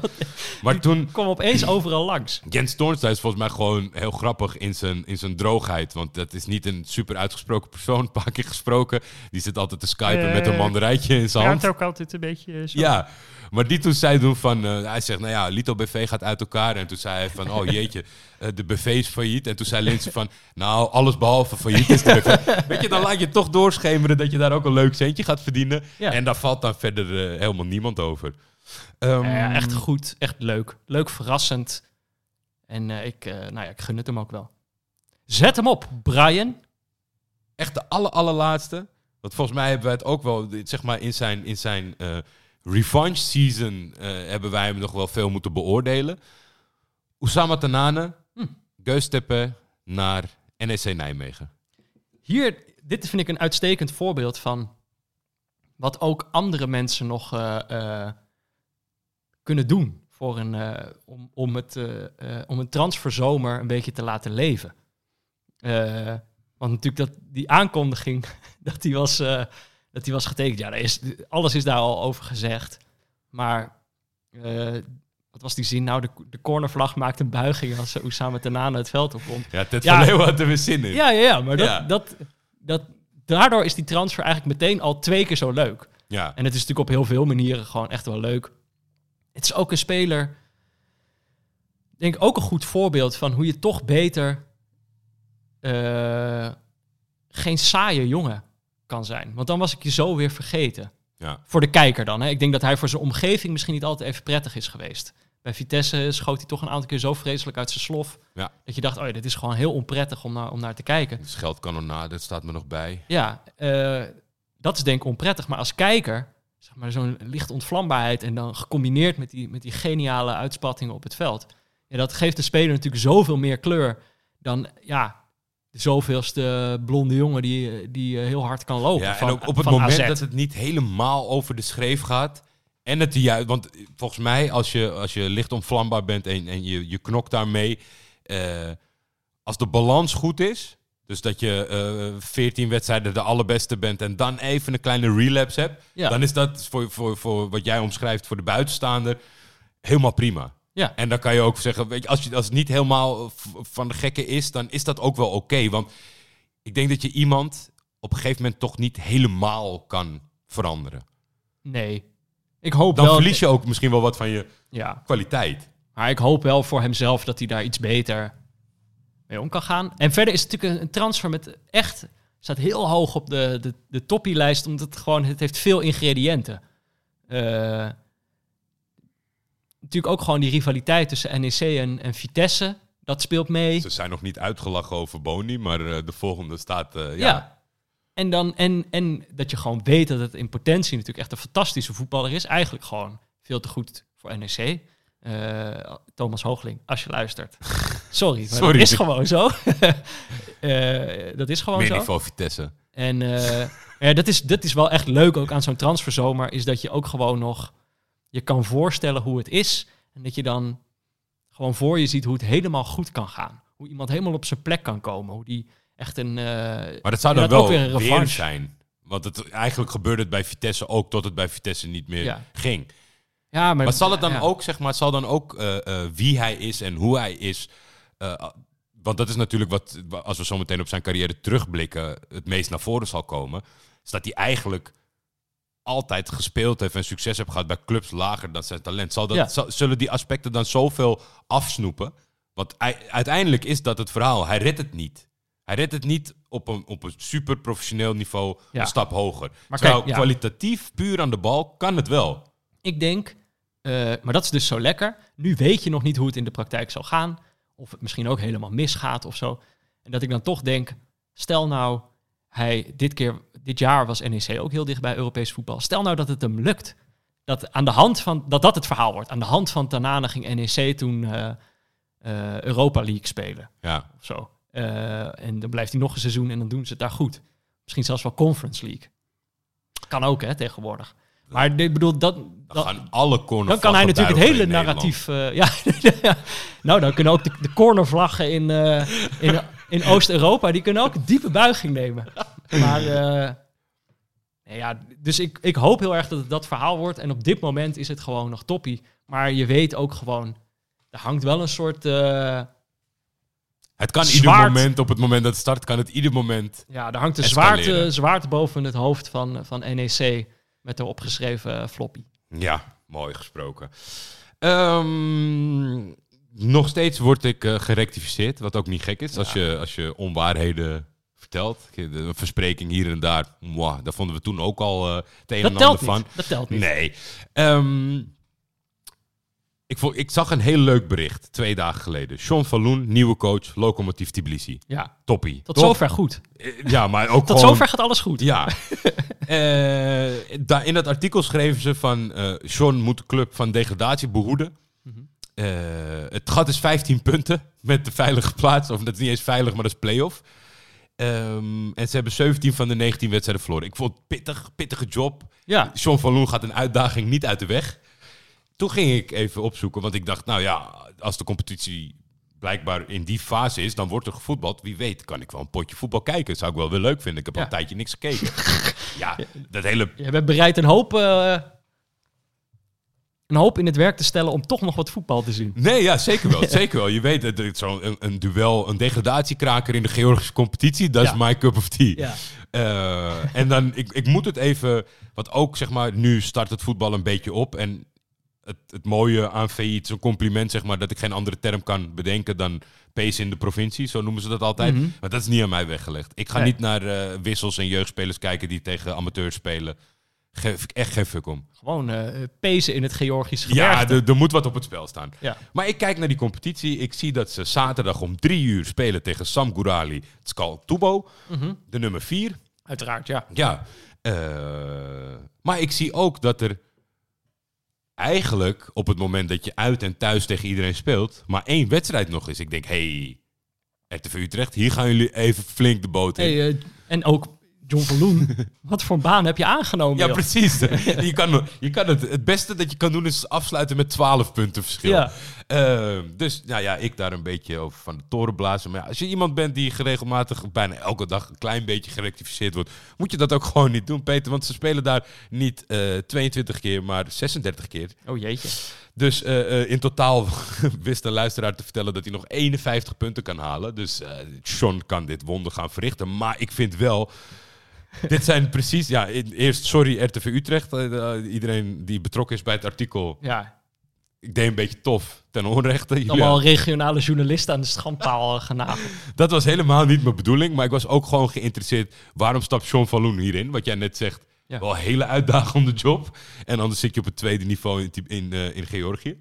Maar toen, Kom opeens overal langs. Jens Toornstra is volgens mij gewoon heel grappig in zijn, in zijn droogheid. Want dat is niet een super uitgesproken persoon. Een paar keer gesproken. Die zit altijd te skypen Eh, met een mandarijntje in zijn hand. ook altijd een beetje zo. Ja, maar die toen zei toen van... eh, hij zegt, nou ja, Lito BV gaat uit elkaar. En toen zei hij van, oh jeetje, eh, de BV is failliet. En toen zei Linse van, nou, alles behalve failliet is de BV. Weet je, dan laat je toch doorschemeren dat je daar ook een leuk centje gaat verdienen. Ja. En daar valt dan verder eh, helemaal niemand over. Ja, echt goed. Echt leuk. Leuk, verrassend. En ik, nou ja, ik gun het hem ook wel. Zet hem op, Brian. echt de aller, allerlaatste. Want volgens mij hebben wij het ook wel, zeg maar, in zijn, in zijn revenge season eh, hebben wij hem nog wel veel moeten beoordelen. Oussama Tanane, Hm. Geusteppe naar NEC Nijmegen. Hier, dit vind ik een uitstekend voorbeeld van wat ook andere mensen nog eh, eh, kunnen doen voor een, om, om, het, om een transferzomer een beetje te laten leven. Want natuurlijk dat, die aankondiging dat die was, dat die was getekend, ja, is, alles is daar al over gezegd. Maar eh, wat was die zin? Nou, de, de cornervlag maakt een buiging als Oussama Tanane het veld opkomt. Ja, Ted Ja. van Leeuwen had er weer zin in. Ja, ja, ja maar dat, Ja. Dat, dat, daardoor is die transfer eigenlijk meteen al twee keer zo leuk. Ja. En het is natuurlijk op heel veel manieren gewoon echt wel leuk. Het is ook een speler, denk ook een goed voorbeeld van hoe je toch beter eh, geen saaie jongen kan zijn. Want dan was ik je zo weer vergeten. Ja. Voor de kijker dan. Hè. Ik denk dat hij voor zijn omgeving misschien niet altijd even prettig is geweest. Bij Vitesse schoot hij toch een aantal keer zo vreselijk uit zijn slof. Ja. Dat je dacht, oh ja, dit is gewoon heel onprettig om naar, om naar te kijken. Scheldkanonade, dat staat me nog bij. Ja, eh, dat is denk ik onprettig. Maar als kijker, zeg maar zo'n lichte ontvlambaarheid... en dan gecombineerd met die, met die geniale uitspattingen op het veld... Ja, dat geeft de speler natuurlijk zoveel meer kleur dan... Ja, de zoveelste blonde jongen die, die eh, heel hard kan lopen. Ja, van, en ook op het moment AZ. dat het niet helemaal over de schreef gaat. En het juist, want volgens mij, als je, als je licht onvlambaar bent en, en je, je knokt daarmee. eh, als de balans goed is. Dus dat je eh 14 wedstrijden de allerbeste bent en dan even een kleine relapse hebt. Ja. Dan is dat voor, voor, voor wat jij omschrijft voor de buitenstaander helemaal prima. Ja. En dan kan je ook zeggen, weet je, als, je, als het niet helemaal v- van de gekke is, dan is dat ook wel oké. want ik denk dat je iemand op een gegeven moment toch niet helemaal kan veranderen. Nee. Ik hoop Dan wel... verlies je ook misschien wel wat van je Ja, kwaliteit. maar ik hoop wel voor hemzelf dat hij daar iets beter mee om kan gaan. En verder is het natuurlijk een, transfer met echt... staat heel hoog op de, de, de toppie-lijst, omdat het gewoon... Het heeft veel ingrediënten. Eh, natuurlijk ook gewoon die rivaliteit tussen NEC en, en Vitesse. Dat speelt mee. Ze zijn nog niet uitgelachen over Boni, maar eh, de volgende staat... eh, Ja. ja. En, dan, en, en dat je gewoon weet dat het in potentie natuurlijk echt een fantastische voetballer is. Eigenlijk gewoon veel te goed voor NEC. Eh, Thomas Hoogling, als je luistert. Sorry, maar Sorry. dat is gewoon zo. Dat is gewoon Meer zo. niveau Vitesse. En ja, dat, is, dat is wel echt leuk ook aan zo'n transferzomer, is dat je ook gewoon nog je kan voorstellen hoe het is. En dat je dan gewoon voor je ziet hoe het helemaal goed kan gaan. Hoe iemand helemaal op zijn plek kan komen. Hoe die echt een... eh, Maar dat zou dan wel weer een weer, revanche. zijn. Want het, eigenlijk gebeurde het bij Vitesse ook tot het bij Vitesse niet meer Ja. ging. ja, maar, Maar zal het dan ja. ook, zeg maar, zal dan ook eh, eh, wie hij is en hoe hij is. want dat is natuurlijk wat, als we zo meteen op zijn carrière terugblikken, het meest naar voren zal komen. Is dat hij eigenlijk altijd gespeeld heeft en succes heeft gehad bij clubs lager dan zijn talent. Zal dat, Ja. zal- zullen die aspecten dan zoveel afsnoepen? Want ei- uiteindelijk is dat het verhaal. Hij redt het niet. Hij redt het niet op een, op een super professioneel niveau Ja. een stap hoger. Maar Terwijl kijk, ja. kwalitatief, puur aan de bal, kan het wel. Ik denk, eh, maar dat is dus zo lekker. Nu weet je nog niet hoe het in de praktijk zal gaan. Of het misschien ook helemaal misgaat of zo. En dat ik dan toch denk, stel nou, hij dit keer, dit jaar was NEC ook heel dicht bij Europees voetbal. Stel nou dat het hem lukt. Dat aan de hand van, dat dat het verhaal wordt. Aan de hand van Tanane ging NEC toen eh, eh, Europa League spelen Ja. of zo. Eh, en dan blijft hij nog een seizoen en dan doen ze het daar goed. Misschien zelfs wel Conference League. Kan ook, hè, tegenwoordig. Maar ik bedoel, dat, Dan dat, gaan alle corner dan kan hij natuurlijk het hele narratief. ja, nou, dan kunnen ook de, de cornervlaggen in, in, in Oost-Europa, die kunnen ook een diepe buiging nemen. Maar eh, ja, dus ik, ik hoop heel erg dat het dat verhaal wordt. En op dit moment is het gewoon nog toppie. Maar je weet ook gewoon, er hangt wel een soort. eh, Het kan Zwaard. ieder moment, op het moment dat het start, kan het ieder moment. ja, er hangt een zwaarte, zwaarte boven het hoofd van, van NEC met de opgeschreven eh, floppy. Ja, mooi gesproken. Ehm, nog steeds word ik eh, gerectificeerd, wat ook niet gek is. Als, je, als je onwaarheden vertelt. Een verspreking hier en daar, mwah, daar vonden we toen ook al eh het een Dat en telt ander niet. van. Dat telt niet. Nee. Ehm, ik, vond, ik zag een heel leuk bericht twee dagen geleden. Sean Falloon, nieuwe coach, Lokomotief Tbilisi. Ja, Toppie. tot zover goed. Eh, Ja, maar ook Tot gewoon... zover gaat alles goed. Ja. Eh, daar in dat artikel schreven ze van... Sean moet de club van degradatie behoeden. Mhm. Het gat is 15 punten met de veilige plaats. Of dat is niet eens veilig, maar dat is play-off. Ehm, en ze hebben 17 van de 19 wedstrijden verloren. Ik vond het pittig, pittige job. Ja, Sean van Loen gaat een uitdaging niet uit de weg. Toen ging ik even opzoeken, want ik dacht, nou ja, als de competitie blijkbaar in die fase is, dan wordt er gevoetbald. Wie weet, kan ik wel een potje voetbal kijken. Zou ik wel weer leuk vinden. Ik heb al een tijdje niks gekeken. ja, dat hele... je bent bereid een hoop, eh, een hoop in het werk te stellen om toch nog wat voetbal te zien. Nee, ja, zeker wel. Zeker wel. Je weet, zo'n een, een duel, een degradatiekraker in de Georgische competitie. Dat Ja. is my cup of tea. Ja. Eh, en dan, ik, ik moet het even, want ook zeg maar, nu start het voetbal een beetje op. En het, het mooie aan is een compliment zeg maar, dat ik geen andere term kan bedenken dan pace in de provincie. Zo noemen ze dat altijd. Mhm. Maar dat is niet aan mij weggelegd. Ik ga Nee. niet naar eh, wissels en jeugdspelers kijken die tegen amateurs spelen. Geef ik echt geen fuck om. Gewoon eh pezen in het Georgische Ja, gebergte. er, er moet wat op het spel staan. Ja. Maar ik kijk naar die competitie. Ik zie dat ze zaterdag om drie uur spelen tegen Sam Gourali Tskal Tubo, Mhm. de nummer vier. Uiteraard, ja. Ja, eh, maar ik zie ook dat er eigenlijk op het moment dat je uit en thuis tegen iedereen speelt, maar één wedstrijd nog is. Ik denk, hey, RTV Utrecht, hier gaan jullie even flink de boot in. Hey, eh, en ook John Verloen. wat voor een baan heb je aangenomen? ja, joh? precies. je kan, je kan het, het beste dat je kan doen is afsluiten met 12 punten verschil. Ja. Eh, dus nou ja, ik daar een beetje over van de toren blazen. Maar ja, als je iemand bent die geregelmatig bijna elke dag een klein beetje gerectificeerd wordt, moet je dat ook gewoon niet doen, Peter. Want ze spelen daar niet eh 22 keer, maar 36 keer. Oh jeetje. Dus eh, eh, in totaal wist een luisteraar te vertellen dat hij nog 51 punten kan halen. Dus eh Sean kan dit wonder gaan verrichten. Maar ik vind wel. dit zijn precies. Ja, e- eerst sorry RTV Utrecht. eh, eh, iedereen die betrokken is bij het artikel. Ja, Ik deed een beetje tof ten onrechte. Allemaal regionale journalisten aan de schandpaal eh, genageld. Dat was helemaal niet mijn bedoeling. Maar ik was ook gewoon geïnteresseerd. Waarom stapt Sean van Loen hierin? Wat jij net zegt. Ja. Wel een hele uitdagende job. En anders zit je op het tweede niveau in, in, in Georgië.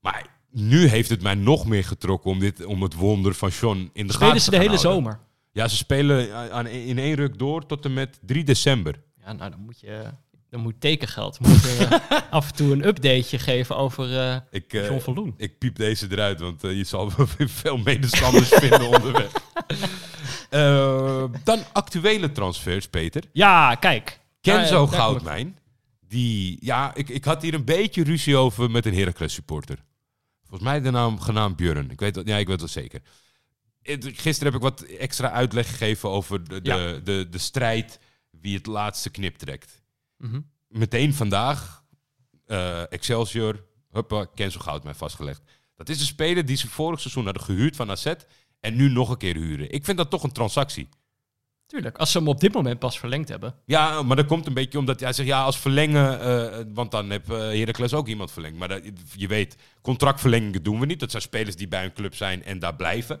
Maar nu heeft het mij nog meer getrokken om, dit, om het wonder van Sean in de Spelen gaten ze te de gaan hele houden. zomer? Ja, ze spelen aan, in één ruk door tot en met 3 december. Ja, nou dan moet je, Dan moet tekengeld moet, eh, af en toe een updateje geven over eh Ik, eh, John ik piep deze eruit, want eh, je zal veel medestanders vinden onderweg. Eh, dan actuele transfers, Peter. Ja, kijk. Kenzo ik- Goudmijn. Die, ja, ik, ik had hier een beetje ruzie over met een Heracles supporter. Volgens mij de naam genaamd Björn. Ik weet dat, ja, ik weet dat zeker. Gisteren heb ik wat extra uitleg gegeven over de, de, Ja. de, de strijd wie het laatste knip trekt. Mhm. Meteen vandaag, eh, Excelsior, huppa, Kenzo Goudmijn vastgelegd. Dat is een speler die ze vorig seizoen hadden gehuurd van AZ en nu nog een keer huren. Ik vind dat toch een transactie. Tuurlijk, als ze hem op dit moment pas verlengd hebben. Ja, maar dat komt een beetje omdat hij zegt ja, als verlengen, eh, want dan heb eh Heracles ook iemand verlengd. Maar dat, je weet, contractverlengingen doen we niet. Dat zijn spelers die bij een club zijn en daar blijven.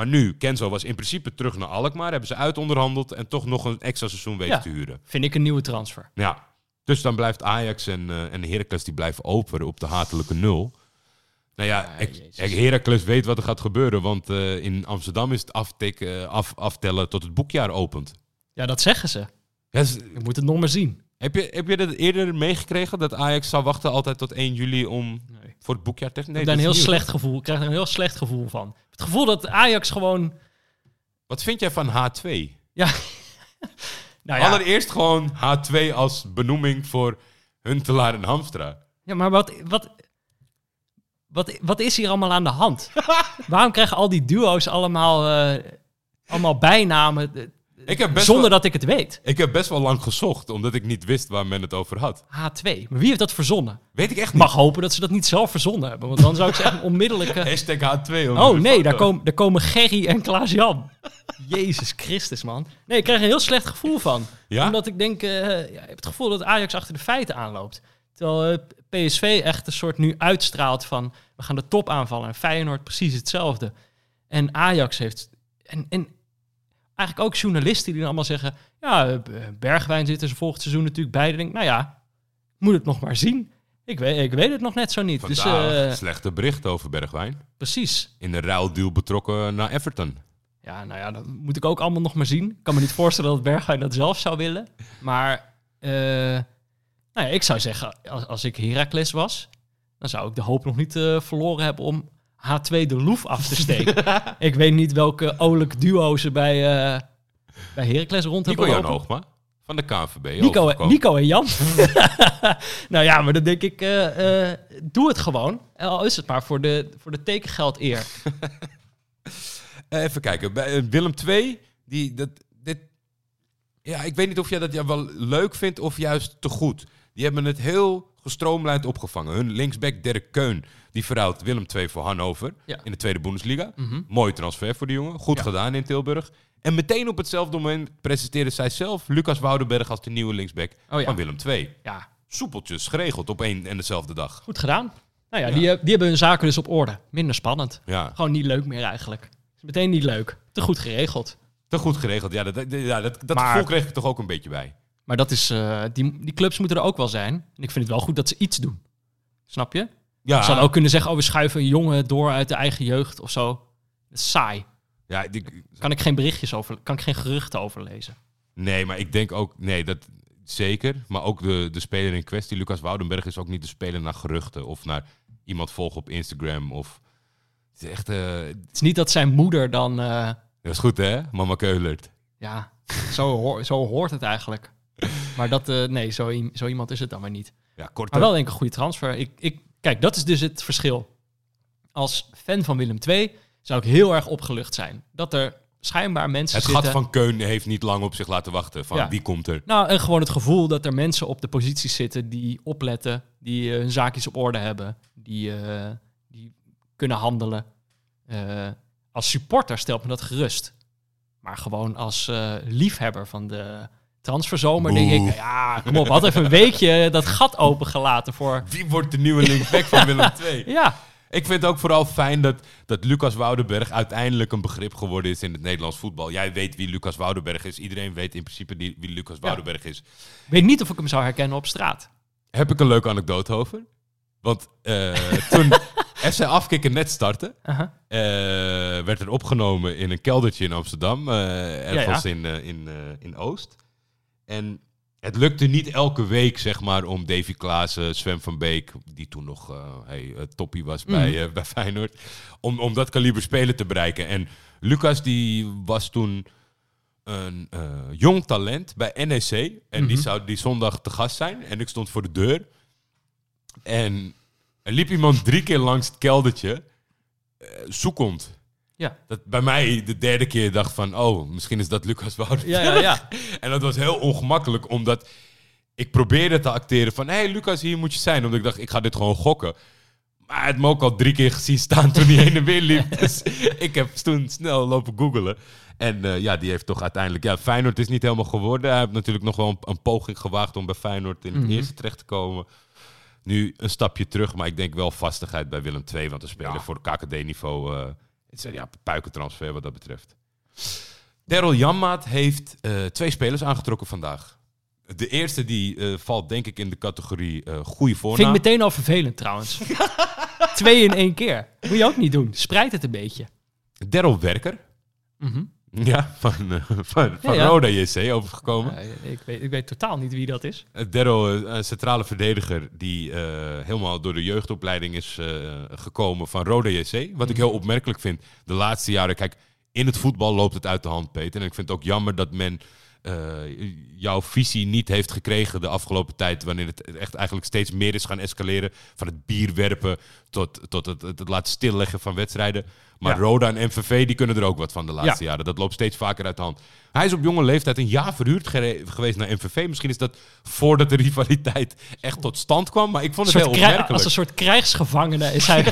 Maar nu, Kenzo was in principe terug naar Alkmaar, hebben ze uitonderhandeld en toch nog een extra seizoen weten Ja. te huren. Vind ik een nieuwe transfer. Ja, dus dan blijft Ajax en, eh en Heracles die blijven open op de hatelijke nul. Nou ja, Ja, Heracles weet wat er gaat gebeuren, want eh, in Amsterdam is het afteken, af, aftellen tot het boekjaar opent. Ja, dat zeggen ze. Ja, Ik moet het nog maar zien. Heb je, heb je dat eerder meegekregen? Dat Ajax zou wachten altijd tot 1 juli om Nee. voor het boekjaar te... Nee, ik heb daar een heel nieuw. slecht gevoel. Ik krijg er een heel slecht gevoel van. Het gevoel dat Ajax gewoon... Wat vind jij van H2? Ja. nou ja, Allereerst gewoon H2 als benoeming voor Huntelaar en Hamstra. ja maar wat, wat, wat, wat is hier allemaal aan de hand? Waarom krijgen al die duo's allemaal, eh, allemaal bijnamen Ik heb, best zonder wel, dat ik het weet? ik heb best wel lang gezocht, omdat ik niet wist waar men het over had. H2. Maar wie heeft dat verzonnen? Weet ik echt niet. mag hopen dat ze dat niet zelf verzonnen hebben. Want dan zou ik ze echt onmiddellijk... eh, Hashtag H2. onder Oh nee, daar, komen daar komen Gerry en Klaas-Jan. Jezus Christus, man. Nee, ik krijg er een heel slecht gevoel van. Ja? Omdat ik denk, eh, ja, ik heb het gevoel dat Ajax achter de feiten aanloopt. Terwijl eh, PSV echt een soort nu uitstraalt van... we gaan de top aanvallen. En Feyenoord precies hetzelfde. En Ajax heeft... En, en eigenlijk ook journalisten die dan allemaal zeggen... ja, eh, Bergwijn zit er volgend seizoen natuurlijk bij. Dan denk ik, nou ja, moet het nog maar zien. Ik weet, ik weet het nog net zo niet. Dus Vandaag eh, slechte bericht over Bergwijn. precies. In een ruildeal betrokken naar Everton. Ja, nou ja, dat moet ik ook allemaal nog maar zien. Ik kan me niet voorstellen dat Bergwijn dat zelf zou willen. Maar eh, nou ja, ik zou zeggen, als, als ik Heracles was, dan zou ik de hoop nog niet eh, verloren hebben om H2 de Loef af te steken. ik weet niet welke olijk duo ze bij, eh bij Heracles rond Nico hebben Jan lopen. Hoogma van de KNVB. Nico. Nico en Jan. nou ja, maar dan denk ik, eh, eh, doe het gewoon. Al is het maar voor de, voor de tekengeld eer. Even kijken. Bij Willem II, die, dat, dit, ja, ik weet niet of jij dat ja, wel leuk vindt of juist te goed. Die hebben het heel gestroomlijnd opgevangen. Hun linksback Dirk Keun, die verruilt Willem II voor Hannover Ja. in de tweede Bundesliga. Mhm. Mooi transfer voor de jongen. Goed Ja. gedaan in Tilburg. En meteen op hetzelfde moment presenteerde zij zelf Lucas Woudenberg als de nieuwe linksback Oh ja. van Willem II. Ja, Soepeltjes, geregeld op één en dezelfde dag. Goed gedaan. Nou ja, Ja. Die, eh, die hebben hun zaken dus op orde. Minder spannend. Ja, Gewoon niet leuk meer eigenlijk. Is meteen niet leuk. Te goed geregeld. te goed geregeld. Ja, dat, dat, ja, dat, dat Maar- gevoel kreeg ik toch ook een beetje bij. Maar dat is, eh, die, die clubs moeten er ook wel zijn. En ik vind het wel goed dat ze iets doen. Snap je? Ja, Ze zouden ook kunnen zeggen, oh, we schuiven een jongen door uit de eigen jeugd of zo. Dat is saai. ja die, Kan ik geen berichtjes over, kan ik geen geruchten over lezen. Nee, maar ik denk ook, nee, dat zeker. Maar ook de, de speler in kwestie, Lucas Woudenberg, is ook niet de speler naar geruchten of naar iemand volgen op Instagram. Of, het is echt, eh, Het is niet dat zijn moeder dan, eh, dat is goed hè, mama Keulert. ja, zo, zo hoort het eigenlijk. Maar dat, eh, nee, zo, zo iemand is het dan maar niet. Ja, kort. Maar wel denk ik een goede transfer. Ik, ik, kijk, dat is dus het verschil. Als fan van Willem II zou ik heel erg opgelucht zijn. Dat er schijnbaar mensen Het zitten... gat van Keun heeft niet lang op zich laten wachten. Van Ja. wie komt er? Nou, en gewoon het gevoel dat er mensen op de posities zitten die opletten, die eh, hun zaakjes op orde hebben, die, eh, die kunnen handelen. Als supporter stelt me dat gerust. Maar gewoon als liefhebber van de transferzomer denk ik, ja, kom op, had even een weekje dat gat opengelaten voor... Wie wordt de nieuwe linksback van Willem II? Ja, Ik vind het ook vooral fijn dat, dat Lucas Woudenberg uiteindelijk een begrip geworden is in het Nederlands voetbal. Jij weet wie Lucas Woudenberg is. Iedereen weet in principe die- wie Lucas Woudenberg is. ik weet niet of ik hem zou herkennen op straat. Heb ik een leuke anekdote over. Want eh, toen FC Afkikken net startte, Aha. eh, werd er opgenomen in een keldertje in Amsterdam. eh ergens Ja, In, eh, in, eh, in Oost. En het lukte niet elke week, zeg maar, om Davy Klaassen, Sven van Beek, die toen nog eh hey, eh, toppie was bij, eh, bij Feyenoord, om, om dat kaliber spelen te bereiken. En Lucas, die was toen een eh, jong talent bij NEC. En die zou die zondag te gast zijn. En ik stond voor de deur. En er liep iemand drie keer langs het keldertje, eh, zoekend. Ja. Dat bij mij de derde keer dacht van, oh, misschien is dat Lucas Wout. Ja, ja, ja. En dat was heel ongemakkelijk, omdat ik probeerde te acteren van... hé, hey, Lucas, hier moet je zijn. Omdat ik dacht, ik ga dit gewoon gokken. Maar hij had me ook al drie keer gezien staan toen hij heen en weer liep. Dus ik heb toen snel lopen googelen. En eh, ja, die heeft toch uiteindelijk... Ja, Feyenoord is niet helemaal geworden. Hij heeft natuurlijk nog wel een, een poging gewaagd om bij Feyenoord in het Mhm. eerste terecht te komen. Nu een stapje terug, maar ik denk wel vastigheid bij Willem II. Want de spelen Ja. voor KKD-niveau... eh het is een ja, puikentransfer wat dat betreft. Daryl Janmaat heeft eh, twee spelers aangetrokken vandaag. De eerste die eh, valt denk ik in de categorie eh goede voornaam. Vind ik meteen al vervelend trouwens. Twee in één keer. Moet je ook niet doen. Spreid het een beetje. Daryl Werker. Mhm. Ja, van, eh, van, van ja. Roda JC overgekomen. Eh, ik, weet, ik weet totaal niet wie dat is. Uh, Daryl, eh, een centrale verdediger die eh, helemaal door de jeugdopleiding is eh, gekomen van Roda JC. Wat ik heel opmerkelijk vind de laatste jaren. Kijk, in het voetbal loopt het uit de hand, Peter. En ik vind het ook jammer dat men eh, jouw visie niet heeft gekregen de afgelopen tijd. Wanneer het echt eigenlijk steeds meer is gaan escaleren. Van het bier werpen tot, tot het, het, het laten stilleggen van wedstrijden. Maar Ja. Roda en MVV die kunnen er ook wat van de laatste jaren. Dat loopt steeds vaker uit de hand. Hij is op jonge leeftijd een jaar verhuurd geweest naar MVV. Misschien is dat voordat de rivaliteit echt tot stand kwam. Maar ik vond het heel opmerkelijk. als een soort krijgsgevangene is hij.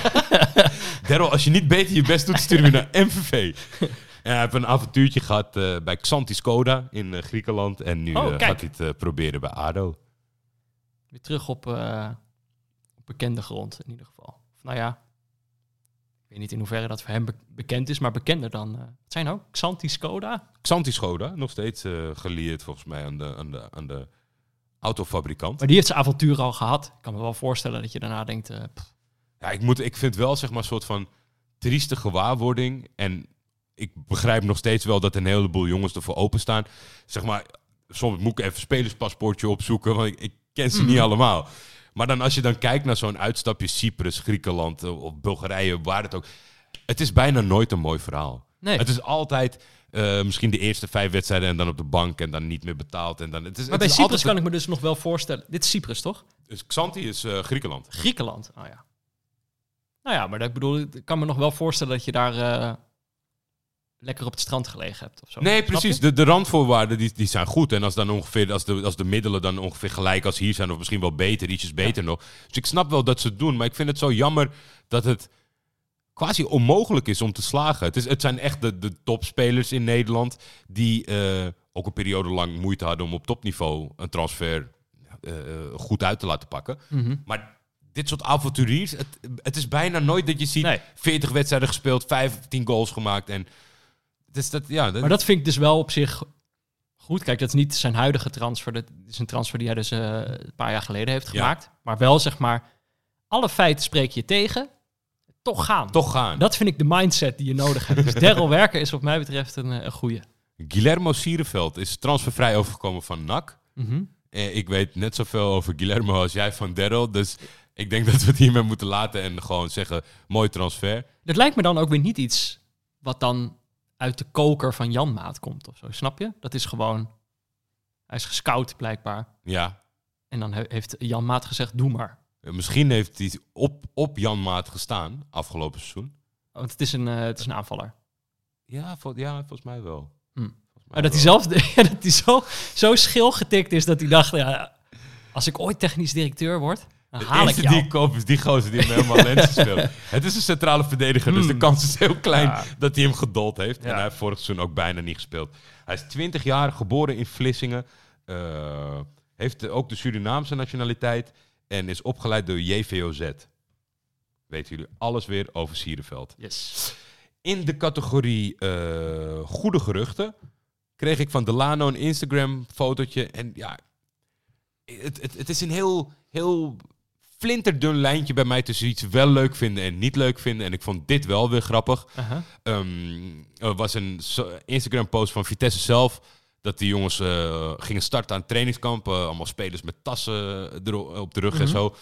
Daryl, als je niet beter je best doet, stuur je naar MVV. En hij heeft een avontuurtje gehad eh, bij Xanthi Skoda in eh, Griekenland. En nu Oh, eh, gaat hij het proberen bij ADO. Weer terug op, eh, op bekende grond in ieder geval. Nou ja, ik weet niet in hoeverre dat voor hem be- bekend is, maar bekender dan... eh, het zijn ook Xanti Skoda. Xanthi Skoda, nog steeds eh gelieerd volgens mij aan de, aan de, aan de autofabrikant. Maar die heeft zijn avontuur al gehad. Ik kan me wel voorstellen dat je daarna denkt... eh, Ja, ik, moet, ik vind wel zeg maar een soort van trieste gewaarwording. En ik begrijp nog steeds wel dat een heleboel jongens ervoor openstaan. Zeg maar, soms moet ik even spelerspaspoortje opzoeken, want ik, ik ken ze niet allemaal. Maar dan als je dan kijkt naar zo'n uitstapje Cyprus, Griekenland eh, of Bulgarije, waar het ook. Het is bijna nooit een mooi verhaal. nee. Het is altijd eh, misschien de eerste vijf wedstrijden en dan op de bank en dan niet meer betaald. En dan, het is, maar het bij is Cyprus kan ik me dus nog wel voorstellen... Dit is Cyprus, toch? Dus Xanthi is eh, Griekenland. Griekenland, oh ja. Nou ja, maar dat, ik bedoel, ik kan me nog wel voorstellen dat je daar lekker op het strand gelegen hebt of zo. Nee, precies. De, de randvoorwaarden die, die zijn goed. En als, dan ongeveer, als, de, als de middelen dan ongeveer gelijk als hier zijn, of misschien wel beter, ietsjes beter nog. Dus ik snap wel dat ze het doen, maar ik vind het zo jammer dat het quasi onmogelijk is om te slagen. Het, is, het zijn echt de, de topspelers in Nederland die eh, ook een periode lang moeite hadden om op topniveau een transfer eh, goed uit te laten pakken. Mhm. Maar dit soort avonturiers, het, het is bijna nooit dat je ziet Nee. 40 wedstrijden gespeeld, 15 goals gemaakt en... Is dat, ja, dat, Maar dat vind ik dus wel op zich goed. Kijk, dat is niet zijn huidige transfer. Dat is een transfer die hij dus eh, een paar jaar geleden heeft Ja. gemaakt. Maar wel, zeg maar, alle feiten spreek je tegen. Toch gaan. toch gaan. Dat vind ik de mindset die je nodig hebt. Dus Daryl Werker is wat mij betreft een, eh, een goeie. Guillermo Sierenveld is transfervrij overgekomen van NAC. Mhm. Eh, ik weet net zoveel over Guillermo als jij van Daryl. Dus ik denk dat we het hiermee moeten laten en gewoon zeggen, mooi transfer. Dat lijkt me dan ook weer niet iets wat dan uit de koker van Jan Maat komt of zo. Snap je? Dat is gewoon... Hij is gescout blijkbaar. Ja, En dan he- heeft Jan Maat gezegd, doe maar. misschien heeft hij op, op Jan Maat gestaan afgelopen seizoen. Want het is een, eh, het is een aanvaller. Ja, vol- ja volgens mij wel. Hm. Volgens mij Maar dat hij wel. zelf ja, dat hij zo, zo schil getikt is dat hij dacht, ja, als ik ooit technisch directeur word, dan De haal ik eerste jou. die ik koop is die gozer die hem helemaal lenzen speelt. Het is een centrale verdediger, dus de Hmm. kans is heel klein Ja. dat hij hem gedold heeft. En hij heeft vorig seizoen ook bijna niet gespeeld. Hij is 20 jaar, geboren in Vlissingen. eh, heeft ook de Surinaamse nationaliteit en is opgeleid door JVOZ. Weten jullie alles weer over Sierenveld. Yes. In de categorie eh, goede geruchten kreeg ik van Delano een Instagram fotootje. En ja, het, het, het is een heel, heel flinterdun lijntje bij mij tussen iets wel leuk vinden en niet leuk vinden. En ik vond dit wel weer grappig. Ehm, er was een Instagram-post van Vitesse zelf. Dat die jongens eh, gingen starten aan trainingskampen. allemaal spelers met tassen op de rug en Mhm. zo.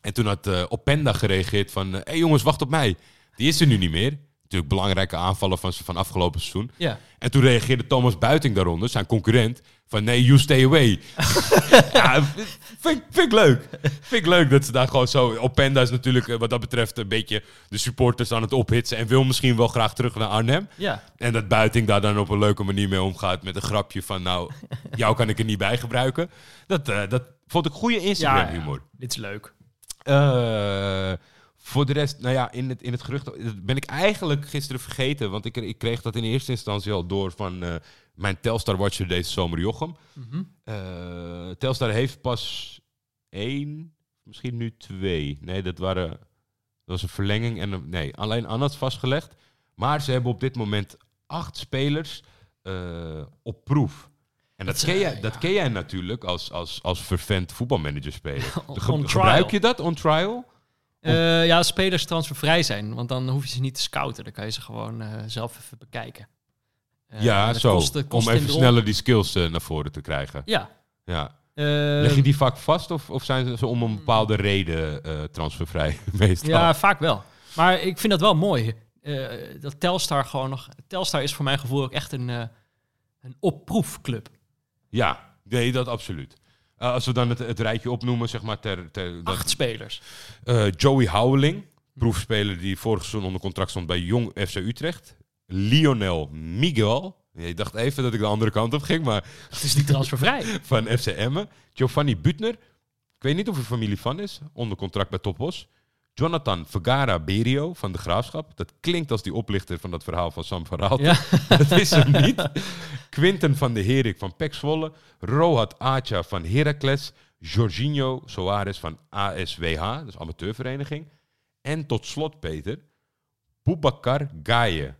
En toen had eh Openda gereageerd van... Hé hey jongens, wacht op mij. Die is er nu niet meer. Natuurlijk belangrijke aanvaller van, van afgelopen seizoen. Ja. En toen reageerde Thomas Buiting daaronder, zijn concurrent, van nee, you stay away. ja, vind, ik- vind ik leuk. Vind ik leuk dat ze daar gewoon zo... Openda is natuurlijk eh, wat dat betreft een beetje de supporters aan het ophitsen en wil misschien wel graag terug naar Arnhem. Ja. En dat Buiting daar dan op een leuke manier mee omgaat met een grapje van nou, jou kan ik er niet bij gebruiken. Dat, eh, dat vond ik goede Instagram humor. Dit is leuk. Eh, voor de rest, nou ja, in het, in het gerucht dat ben ik eigenlijk gisteren vergeten. Want ik, ik kreeg dat in eerste instantie al door van eh, mijn Telstar Watcher deze zomer Jochem. Mhm. Eh, Telstar heeft pas één, misschien nu twee. Nee, dat waren. Dat was een verlenging en een, nee, alleen Annat vastgelegd. Maar ze hebben op dit moment acht spelers eh, op proef. En dat, ken, jij, dat ken jij natuurlijk als, als, als vervent voetbalmanager speler. Gebruik je dat on trial? Eh, ja, spelers transfervrij zijn, want dan hoef je ze niet te scouten. Dan kan je ze gewoon eh, zelf even bekijken. Eh, ja, zo. kost- dat kost om even sneller die skills naar voren te krijgen. Ja. Ja. Leg je die vaak vast of, of zijn ze om een bepaalde reden transfervrij meestal? Ja, vaak wel. Maar ik vind dat wel mooi. dat Telstar gewoon nog... Telstar is voor mijn gevoel ook echt een, een opproefclub. Ja, nee, dat absoluut. Eh, als we dan het, het rijtje opnoemen, zeg maar, ter, ter, dat, Acht spelers. eh, Joey Houweling, proefspeler die vorig seizoen onder contract stond bij Jong FC Utrecht. Lionel Miguel. Je dacht even dat ik de andere kant op ging, maar Het is niet transfervrij. van FC Emmen. Giovanni Butner. Ik weet niet of er familie van is. Onder contract bij Topos. Jonathan Vergara Berio van de Graafschap. Dat klinkt als die oplichter van dat verhaal van Sam van Raalte. Ja. dat is hem niet. Quinten van de Herik van Pek Zwolle. Rohat Acha van Heracles. Jorginho Soares van ASWH, dus amateurvereniging. En tot slot, Peter, Boubacar Gaye.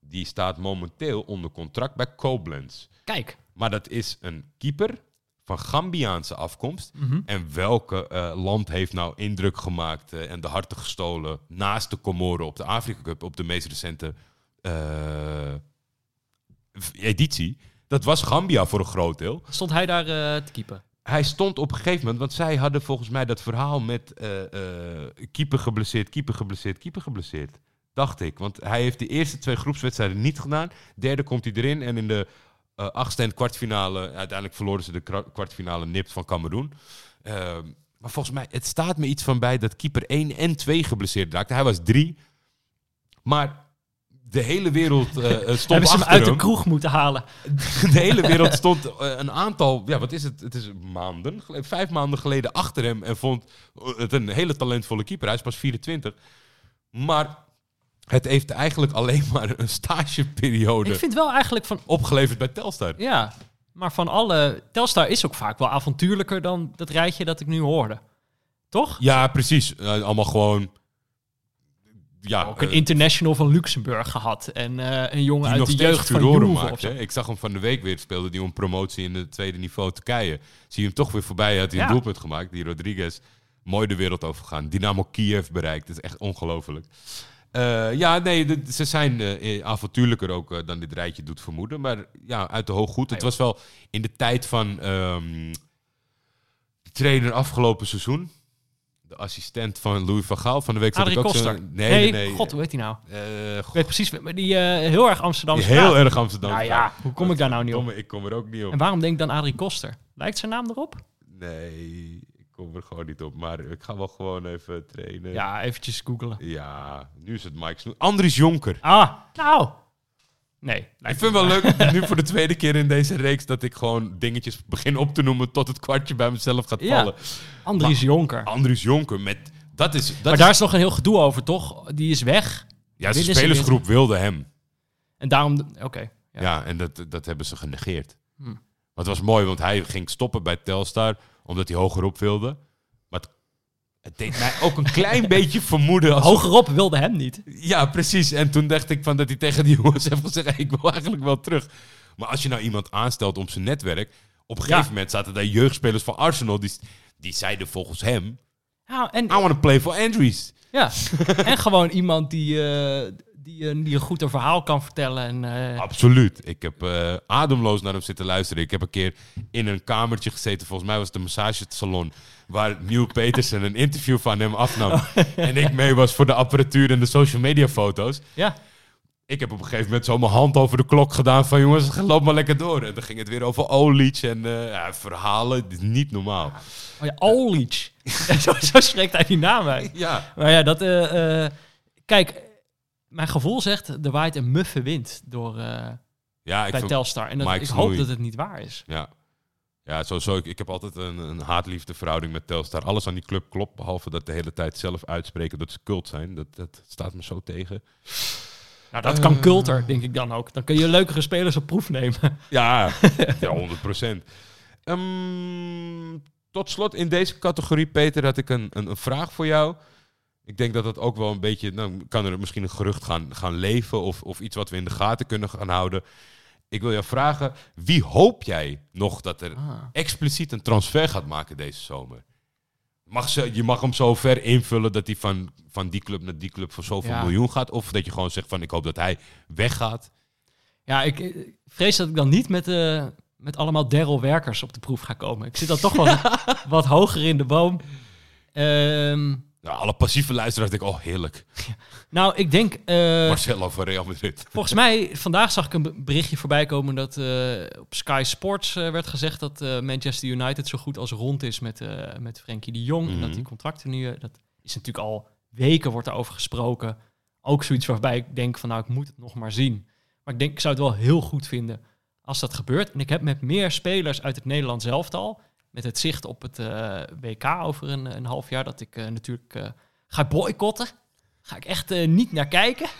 Die staat momenteel onder contract bij Koblenz. Kijk. Maar dat is een keeper van Gambiaanse afkomst. Mhm. En welke eh, land heeft nou indruk gemaakt eh, en de harten gestolen naast de Comoren op de Afrika Cup, op de meest recente eh, editie? Dat was Gambia voor een groot deel. Stond hij daar te keeper? Hij stond op een gegeven moment, want zij hadden volgens mij dat verhaal met keeper geblesseerd, keeper geblesseerd, keeper geblesseerd. Dacht ik. Want hij heeft de eerste twee groepswedstrijden niet gedaan. Derde komt hij erin en in de eh achtste en kwartfinale, uiteindelijk verloren ze de kwa- kwartfinale nipt van Cameroen. Ehm, maar volgens mij, het staat me iets van bij dat keeper 1 en 2 geblesseerd raakte. Hij was 3. Maar de hele wereld eh, stond Hebben ze hem uit de kroeg moeten halen? De hele wereld stond een aantal, ja, wat is het? Het is maanden, geleden, vijf maanden geleden achter hem en vond het een hele talentvolle keeper. Hij is pas 24. Maar het heeft eigenlijk alleen maar een stageperiode Ik vind wel eigenlijk van... opgeleverd bij Telstar. Ja, maar van alle... Telstar is ook vaak wel avontuurlijker dan dat rijtje dat ik nu hoorde. Toch? Ja, precies. Allemaal gewoon. Ja, ook een eh, international van Luxemburg gehad. En eh, een jongen uit nog de jeugd van Juve maakt. hè. Ik zag hem van de week weer speelde die om promotie in het tweede niveau Turkije. Zie je hem toch weer voorbij, had hij een doelpunt gemaakt. Die Rodriguez, mooi de wereld overgegaan. Dynamo Kiev bereikt, dat is echt ongelooflijk. Eh, ja, nee, de- ze zijn eh, avontuurlijker ook eh, dan dit rijtje doet vermoeden. Maar ja, uit de hoog goed. Het was wel in de tijd van ehm, de trainer afgelopen seizoen. De assistent van Louis van Gaal. Van de week Adrie ik ook zo- Koster. Nee, nee, nee. god, hoe heet hij nou? Eh, Ik weet precies, maar die eh, heel erg Amsterdamse heel erg Amsterdam. Nou ja, hoe kom ik daar nou niet op? Ik kom er ook niet op. En waarom denk ik dan Adrie Koster? Lijkt zijn naam erop? Nee, kom er gewoon niet op. Maar ik ga wel gewoon even trainen. Ja, eventjes googelen. Ja, nu is het Mike Snoe. Andries Jonker. Ah, nou. Nee. Ik vind het wel leuk, nu voor de tweede keer in deze reeks, dat ik gewoon dingetjes begin op te noemen tot het kwartje bij mezelf gaat Ja. vallen. Andries Jonker. Andries Jonker, met, dat is... Dat maar daar is nog een heel gedoe over, toch? Die is weg. ja, de willen ze spelersgroep wilde hem. En daarom... Oké. Ja, Ja. en dat, dat hebben ze genegeerd. Hm. Maar het was mooi, want hij ging stoppen bij Telstar, omdat hij hogerop wilde. Maar het, het deed mij ook een klein beetje vermoeden. Als Hogerop wilde hem niet. Ja, precies. En toen dacht ik van dat hij tegen die jongens heeft gezegd: hey, ik wil eigenlijk wel terug. Maar als je nou iemand aanstelt om zijn netwerk. Op een Ja. gegeven moment zaten daar jeugdspelers van Arsenal. Die, die zeiden volgens hem: Ja, en, I want to play for Andrews. ja. en gewoon iemand die, eh, die, een- die een goed een verhaal kan vertellen. En, eh, Absoluut. Ik heb eh, ademloos naar hem zitten luisteren. Ik heb een keer in een kamertje gezeten. Volgens mij was het een massagesalon. Waar Neil Petersen een interview van hem afnam. En ik mee was voor de apparatuur en de social media foto's. ja, Ik heb op een gegeven moment zo mijn hand over de klok gedaan. Van jongens, loop maar lekker door. En dan ging het weer over Olic en eh, ja, verhalen. Dit is niet normaal. oh ja, Olic. zo, zo spreekt hij die naam uit. Ja. Maar ja, dat... eh, eh, kijk, mijn gevoel zegt, er waait een muffe wind door, eh, Ja, ik bij Telstar. En dat, Mike ik Snoei. hoop dat het niet waar is. Ja. Ja, sowieso. Ik, ik heb altijd een, een haat-liefde verhouding met Telstar. Alles aan die club klopt, behalve dat de hele tijd zelf uitspreken dat ze cult zijn. Dat, dat staat me zo tegen. Nou, dat kan Eh. culter, denk ik dan ook. Dan kun je leukere spelers op proef nemen. Ja, ja 100 procent. Ehm, tot slot in deze categorie, Peter, had ik een, een, een vraag voor jou. Ik denk dat dat ook wel een beetje, nou kan er misschien een gerucht gaan, gaan leven of, of iets wat we in de gaten kunnen gaan houden. Ik wil jou vragen, wie hoop jij nog dat er Ah. expliciet een transfer gaat maken deze zomer? Mag ze, je mag hem zo ver invullen dat hij van, van die club naar die club voor zoveel Ja. miljoen gaat. Of dat je gewoon zegt van ik hoop dat hij weggaat. Ja, ik vrees dat ik dan niet met, eh, met allemaal Daryl Werkers op de proef ga komen. Ik zit dan toch wel wat hoger in de boom. Ehm, Nou, alle passieve luisteraars denken, oh heerlijk. nou, ik denk... eh, Marcelo van Real Madrid. volgens mij, vandaag zag ik een berichtje voorbij komen dat eh, op Sky Sports eh, werd gezegd dat Manchester United zo goed als rond is met, met Frenkie de Jong. En dat Mhm. die contracten nu, dat is natuurlijk al weken wordt daarover gesproken. Ook zoiets waarbij ik denk van nou, ik moet het nog maar zien. Maar ik denk, ik zou het wel heel goed vinden als dat gebeurt. En ik heb met meer spelers uit het Nederlands elftal, met het zicht op het eh, WK over een, een half jaar, dat ik eh, natuurlijk eh, ga boycotten. Ga ik echt niet naar kijken.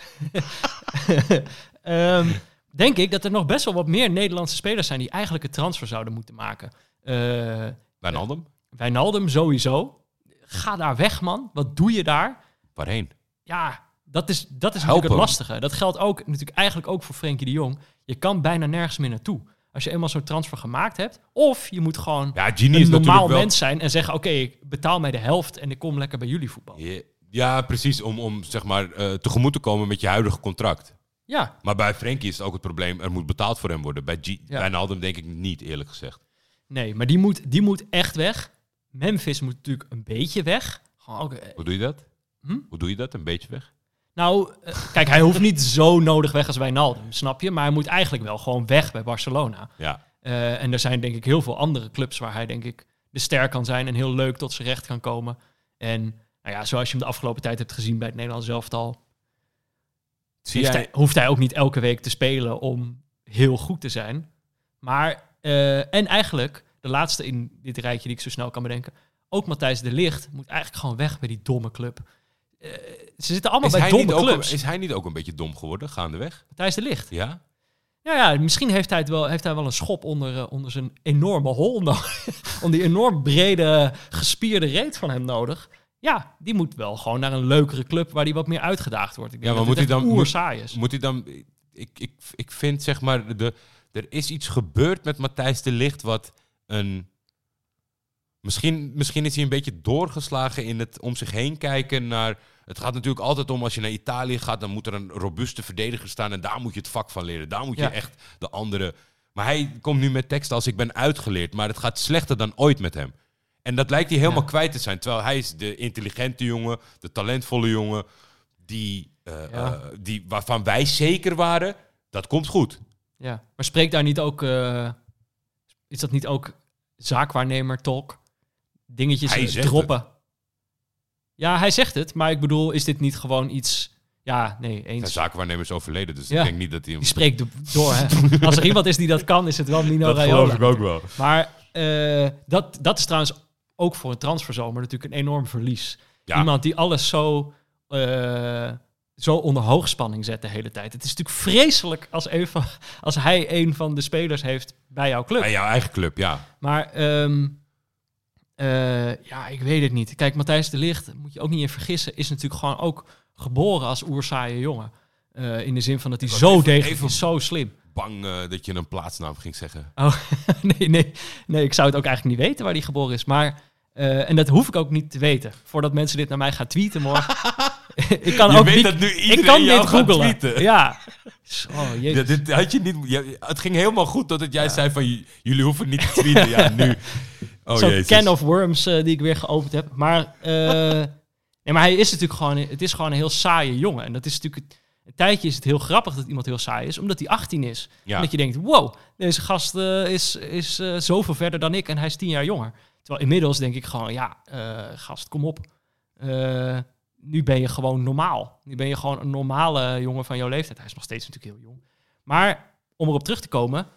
Ehm, denk ik dat er nog best wel wat meer Nederlandse spelers zijn die eigenlijk een transfer zouden moeten maken. Eh Wijnaldum? Wijnaldum sowieso. Ga daar weg, man. Wat doe je daar? Waarheen? Ja, dat is, dat is natuurlijk het lastige. Dat geldt ook natuurlijk eigenlijk ook voor Frenkie de Jong. Je kan bijna nergens meer naartoe. Als je eenmaal zo'n transfer gemaakt hebt. Of je moet gewoon Ja, Genie een is normaal wel... mens zijn en zeggen... oké, ik betaal mij de helft en ik kom lekker bij jullie voetbal. Ja, Ja, precies. Om, om zeg maar eh, tegemoet te komen met je huidige contract. Ja, Maar bij Frenkie is het ook het probleem, er moet betaald voor hem worden. Bij G Ja. Wijnaldum denk ik niet, eerlijk gezegd. nee, maar die moet, die moet echt weg. Memphis moet natuurlijk een beetje weg. Gewoon ook, eh, Hoe doe je dat? Hm? Hoe doe je dat? Een beetje weg? Nou, eh, kijk, hij hoeft niet zo nodig weg als Wijnaldum, snap je? Maar hij moet eigenlijk wel gewoon weg bij Barcelona. Ja. Eh, en er zijn denk ik heel veel andere clubs waar hij denk ik de ster kan zijn en heel leuk tot zijn recht kan komen. En nou ja, zoals je hem de afgelopen tijd hebt gezien bij het Nederlands elftal, Zie heeft jij... hij, hoeft hij ook niet elke week te spelen om heel goed te zijn. Maar, eh, en eigenlijk, de laatste in dit rijtje die ik zo snel kan bedenken, ook Matthijs de Ligt moet eigenlijk gewoon weg bij die domme club. Eh, ze zitten allemaal Is bij hij, domme ook, clubs. is hij niet ook een beetje dom geworden, gaandeweg? Matthijs de Ligt. Ja? Ja, ja, misschien heeft hij, het wel, heeft hij wel een schop onder, eh, onder zijn enorme hol nodig. Om die enorm brede, gespierde reet van hem nodig. Ja, die moet wel gewoon naar een leukere club waar die wat meer uitgedaagd wordt. Ik denk Ja, maar dat moet hij dan- oersaai is. Moet hij dan... Ik, ik, ik vind zeg maar, de, er is iets gebeurd met Matthijs de Ligt wat een... Misschien, misschien is hij een beetje doorgeslagen in het om zich heen kijken naar... Het gaat natuurlijk altijd om, als je naar Italië gaat, dan moet er een robuuste verdediger staan en daar moet je het vak van leren. Daar moet je Ja. echt de andere... Maar hij komt nu met teksten als ik ben uitgeleerd, maar het gaat slechter dan ooit met hem. En dat lijkt hij helemaal Ja. kwijt te zijn. Terwijl hij is de intelligente jongen, de talentvolle jongen, die, eh, Ja. eh, die, waarvan wij zeker waren, dat komt goed. Ja. Maar spreekt daar niet ook... eh, is dat niet ook zaakwaarnemer talk? Dingetjes eh, droppen. Ja, hij zegt het. Maar ik bedoel, is dit niet gewoon iets... Ja, nee, Zijn eens. zakenwaarnemer is overleden, dus Ja. ik denk niet dat hij hem... Die spreekt do- door, hè. Als er iemand is die dat kan, is het wel Mino dat Raiola. geloof ik ook wel. Maar eh, dat, dat is trouwens ook voor een transferzomer natuurlijk een enorm verlies. Ja. Iemand die alles zo, eh, zo onder hoogspanning zet de hele tijd. Het is natuurlijk vreselijk als, een van, als hij een van de spelers heeft bij jouw club. Bij jouw eigen club, ja. Maar ehm, eh, ja, ik weet het niet. Kijk, Matthijs de Ligt, moet je ook niet in vergissen, is natuurlijk gewoon ook geboren als oerzaaie jongen. Eh, in de zin van dat hij zo even- degelijk even- is, zo slim. Bang eh, dat je een plaatsnaam ging zeggen. Oh, nee, nee, nee, ik zou het ook eigenlijk niet weten waar hij geboren is. Maar en dat hoef ik ook niet te weten. Voordat mensen dit naar mij gaan tweeten morgen. ik kan Je ook weet dat nu ik iedereen kan jou dit gaat googelen. tweeten. Ja. Oh, Ja, dit had je niet, ja, het ging helemaal goed totdat jij zei van jullie hoeven niet te tweeten. Ja, nu. Oh Zo'n jezus. can of worms eh, die ik weer geopend heb. Maar, eh, nee, maar hij is natuurlijk gewoon, het is gewoon een heel saaie jongen. En dat is natuurlijk, een tijdje is het heel grappig dat iemand heel saai is, omdat hij 18 is. Ja. En dat je denkt, wow, deze gast eh, is, is zoveel verder dan ik en hij is 10 jaar jonger. Terwijl inmiddels denk ik gewoon, ja, gast, kom op. Nu ben je gewoon normaal. Nu ben je gewoon een normale jongen van jouw leeftijd. Hij is nog steeds natuurlijk heel jong. Maar om erop terug te komen,